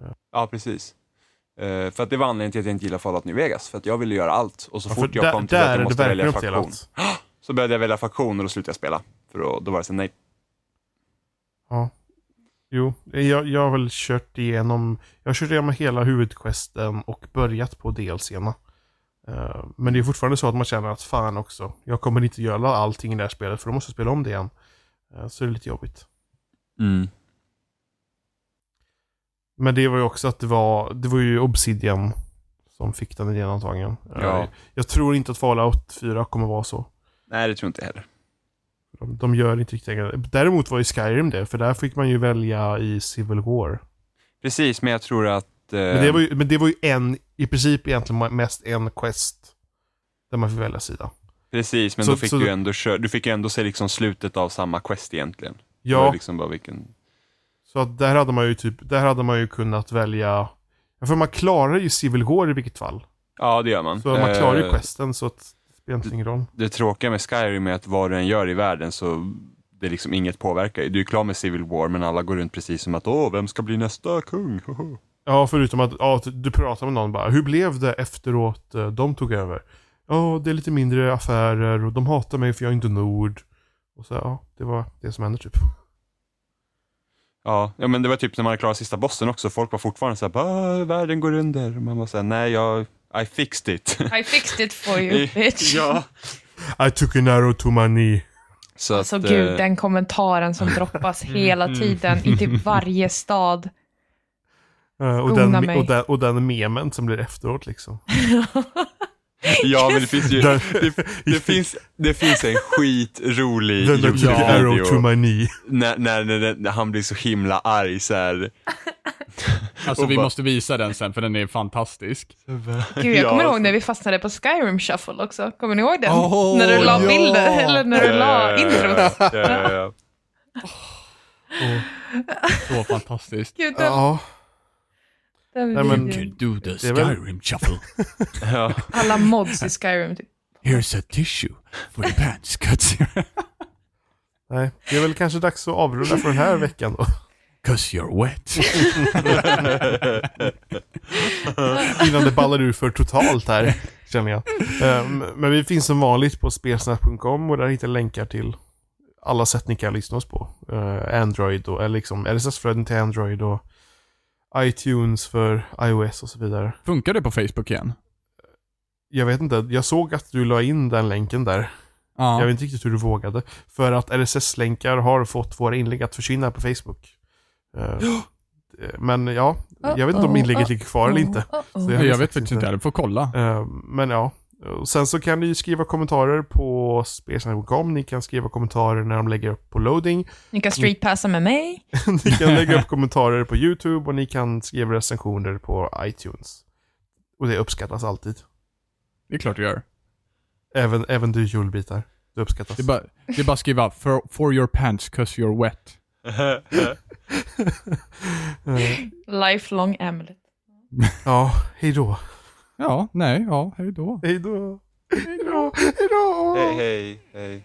Ja. ja precis. Eh, för att det var anledningen till att jag inte gillade Fallout New Vegas, för att jag ville göra allt. Och så Ja, fort jag kom till att jag måste välja faktion, *gasps* så började jag välja faktion och då slutade jag spela. För då, då var det så nej. Jo, jag, jag har väl kört igenom, jag har kört igenom hela huvudquesten och börjat på DLCerna. Eh, Men det är fortfarande så att man känner att fan också, jag kommer inte göra allting i det här spelet för då måste jag spela om det igen. Eh, Så det är lite jobbigt. Mm. Men det var ju också att det var, det var ju Obsidian som fick den idén antagligen. Ja. Eh, Jag tror inte att Fallout 4 kommer vara så. Nej, det tror inte jag heller. De, de gör inte riktigt det. Däremot var ju Skyrim det, för där fick man ju välja i Civil War. Precis, men jag tror att... Eh, Men det var ju, men det var ju en, i princip egentligen mest en quest. Där man fick välja sida. Precis, men Så- då fick så- du ändå du fick ändå se liksom slutet av samma quest egentligen. Ja, Liksom bara vilken... så att där hade man ju typ, där hade man ju kunnat välja Ja, för man klarar ju Civil War i vilket fall. Ja, det gör man. Så man klarar ju Eh, questen så att det spelar inte ingen roll. Det tråkiga med Skyrim är att vad du än gör i världen så det är liksom inget påverkar. Du är klar med Civil War men alla går runt precis som att åh, vem ska bli nästa kung? *laughs* Ja, förutom att ja, du pratar med någon bara, hur blev det efteråt eh, de tog över? Ja, det är lite mindre affärer och de hatar mig för jag är inte nord. Och så, ja, det var det som hände typ. Ja, ja, men det var typ när man klarat sista bossen också. Folk var fortfarande såhär, bara världen går under. Och man var såhär, nej jag, I fixed it. I fixed it for you, *laughs* bitch. ja. I took an arrow to my knee. Så Alltså att, gud, eh, den kommentaren som droppas *laughs* hela tiden i typ varje stad. Eh, och, den, mig. och, den, och den memen som blir efteråt liksom. *laughs* *laughs* Ja, men det finns ju, det, det, finns, det finns en skitrolig YouTube-video my knee. när, när, när, när han blir så himla arg så här. *laughs* Alltså Och vi bara- måste visa den sen för den är fantastisk. *laughs* Gud, jag kommer Ja. ihåg när vi fastnade på Skyrim Shuffle också. Kommer ni ihåg den? Åh, när du la ja. bilder, eller när du la introt. Ja, ja, ja. Så fantastiskt. Gud, den, Ja, den Nej, men- videon. do the Skyrim shuffle. *laughs* ja. Alla mods i Skyrim. Typ. Here's a tissue for the pants cuts. *laughs* nej. Det är väl kanske dags att avrunda för den här veckan då. *laughs* Cause you're wet. Innan det ballar ur för totalt här, känner jag. Ehm, Men vi finns som vanligt på spelsnack.com och där hittar länkar till alla sätt ni kan lyssna oss på. Eh, Android och, eller liksom RSS-flöden till Android och iTunes för iOS och så vidare. Funkar det på Facebook igen? Jag vet inte, jag såg att du la in den länken där. Ja. Jag vet inte riktigt hur du vågade. För att RSS-länkar har fått våra inlägg att försvinna på Facebook. Eh, Men ja, jag vet inte om inlägget ligger kvar eller inte. Så jag- jag vet faktiskt inte. jag får kolla. Eh, Men ja, Och sen så kan ni skriva kommentarer på spelsnack.com. Ni kan skriva kommentarer när de lägger upp på loading. Ni kan streetpassa med mig. *laughs* ni kan lägga upp *laughs* kommentarer på YouTube och ni kan skriva recensioner på iTunes. Och det uppskattas alltid. Det är klart du gör. Även, även du julbitar. Det uppskattas. Det är bara, det är bara att skriva for, for your pants cause you're wet. Eh, *laughs* Lifelong Amulet. Ja, hej då. Ja, nej, ja, hej då. Hej då. Hej då. Hej då. Hej, hej, hej.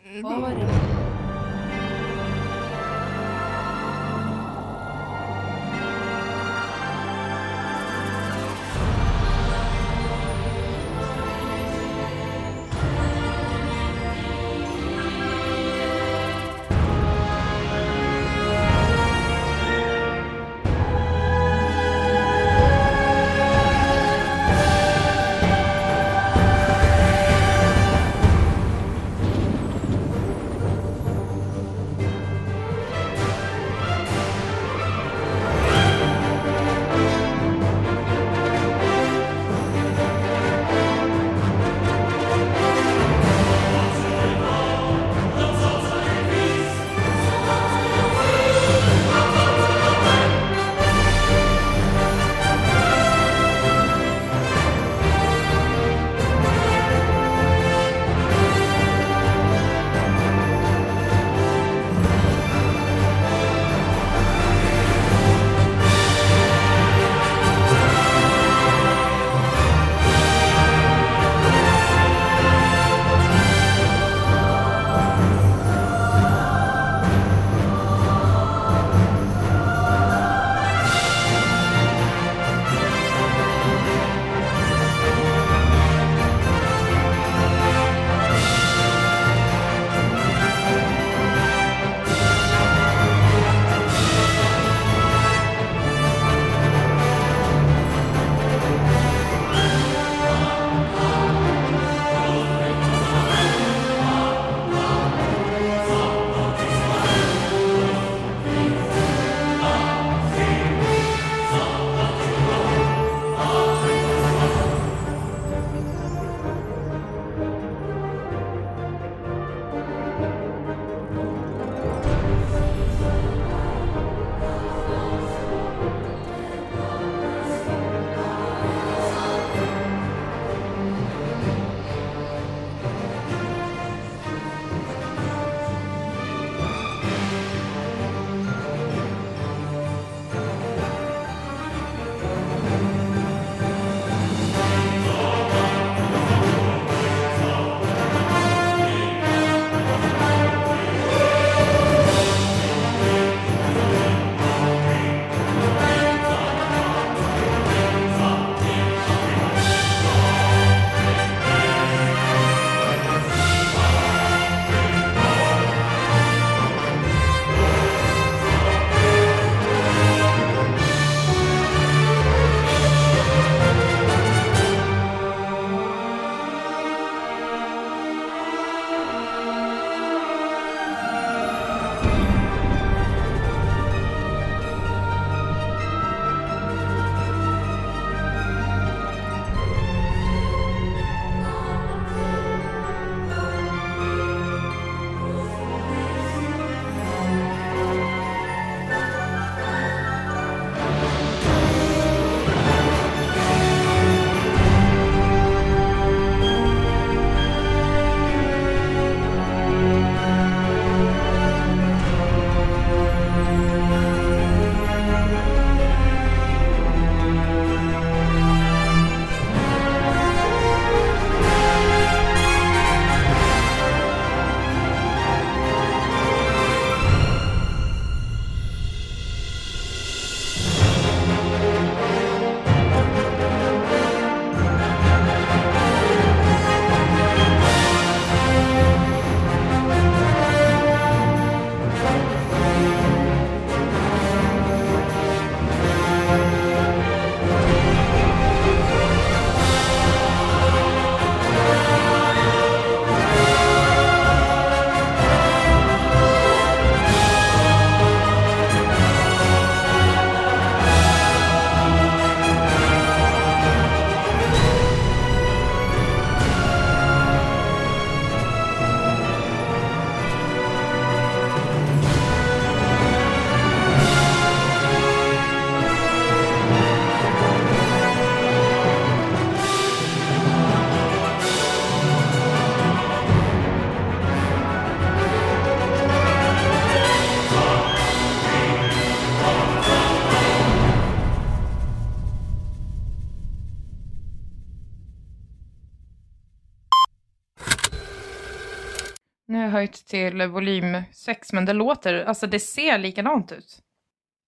Vad var det? höjt till volym 6, men det låter, alltså det ser likadant ut.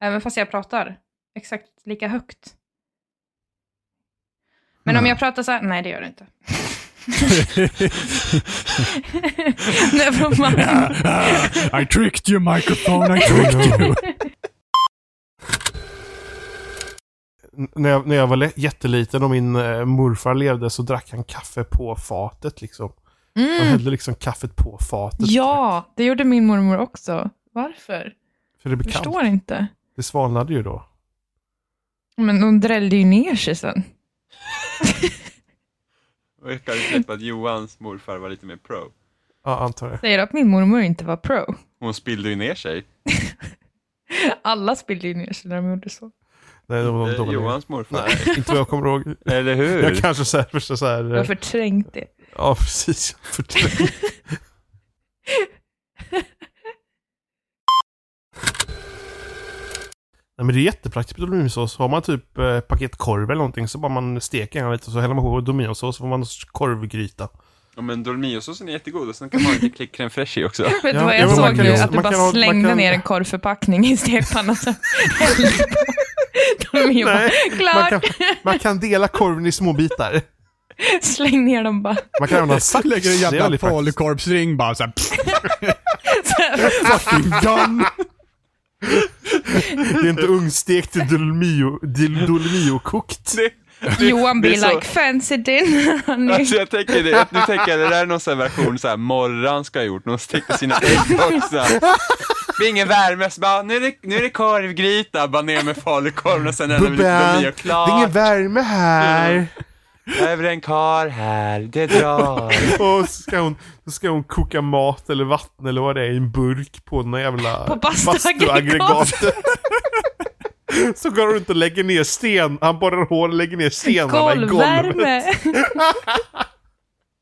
Även fast jag pratar exakt lika högt. Men om Mm. jag pratar så här, nej det gör det inte. *laughs* Never mind. I tricked you microphone, I tricked you. När, jag, när jag var jätteliten och min eh, morfar levde så drack han kaffe på fatet liksom. Mm. hällde liksom kaffet på fatet. Ja, det gjorde min mormor också. Varför? För det blev kallt. Förstår inte. Det svalnade ju då. Men hon drällde ju ner sig sen. *laughs* Jag kan ju på att Johans morfar var lite mer pro. Ja, antar det. Säger att min mormor inte var pro. Hon spillde ju ner sig. *laughs* Alla spillde ju ner sig när de gjorde så. Nej, de, de, Eh, de, Johans morfar. Nej, inte vad jag kommer ihåg. *laughs* Eller hur? Jag kanske så här, så här... Jag har eh, förträngt det. Ja, precis. Nej men det är jättepraktiskt med dominorsås. Har man typ eh, paket korv eller någonting så bara man steker den lite och så häller man på dominorsås så får man korvgryta. Ja, men dolmiosåsen är jättegod och sen kan man ha lite klick crème fraîche i också. *laughs* Vet du Ja, vad ja, jag man såg nu? Att du man bara ha- slängde kan- ner en korvförpackning i stekpannan. så hällde på. Nej, Man kan, man kan dela korven i små bitar. *laughs* Släng ner dem bara. Man kan använda sax. Lägger en Det jävla falukorvsring bara såhär. Så här, *laughs* Fucking gun! Det är inte det dil- dolmio-kokt. Det, det, Johan det be så- like fancy dinner. Alltså jag tänker det, nu tänker jag det där är någon sån här version så här Morran ska ha gjort, någon stekte sina ägg också. Det är ingen värme, så bara, nu är det, nu är det korvgryta, bara ner med falukorven och sen är det lite det och klart. är ingen värme här. Över en kar här, det drar. Och så ska, hon, så ska hon koka mat eller vatten eller vad det är i en burk på den jävla På bastuaggregatet. Så går hon runt och lägger ner sten. Han borrar hål och lägger ner stenarna i golvet. Golvvärme. *laughs*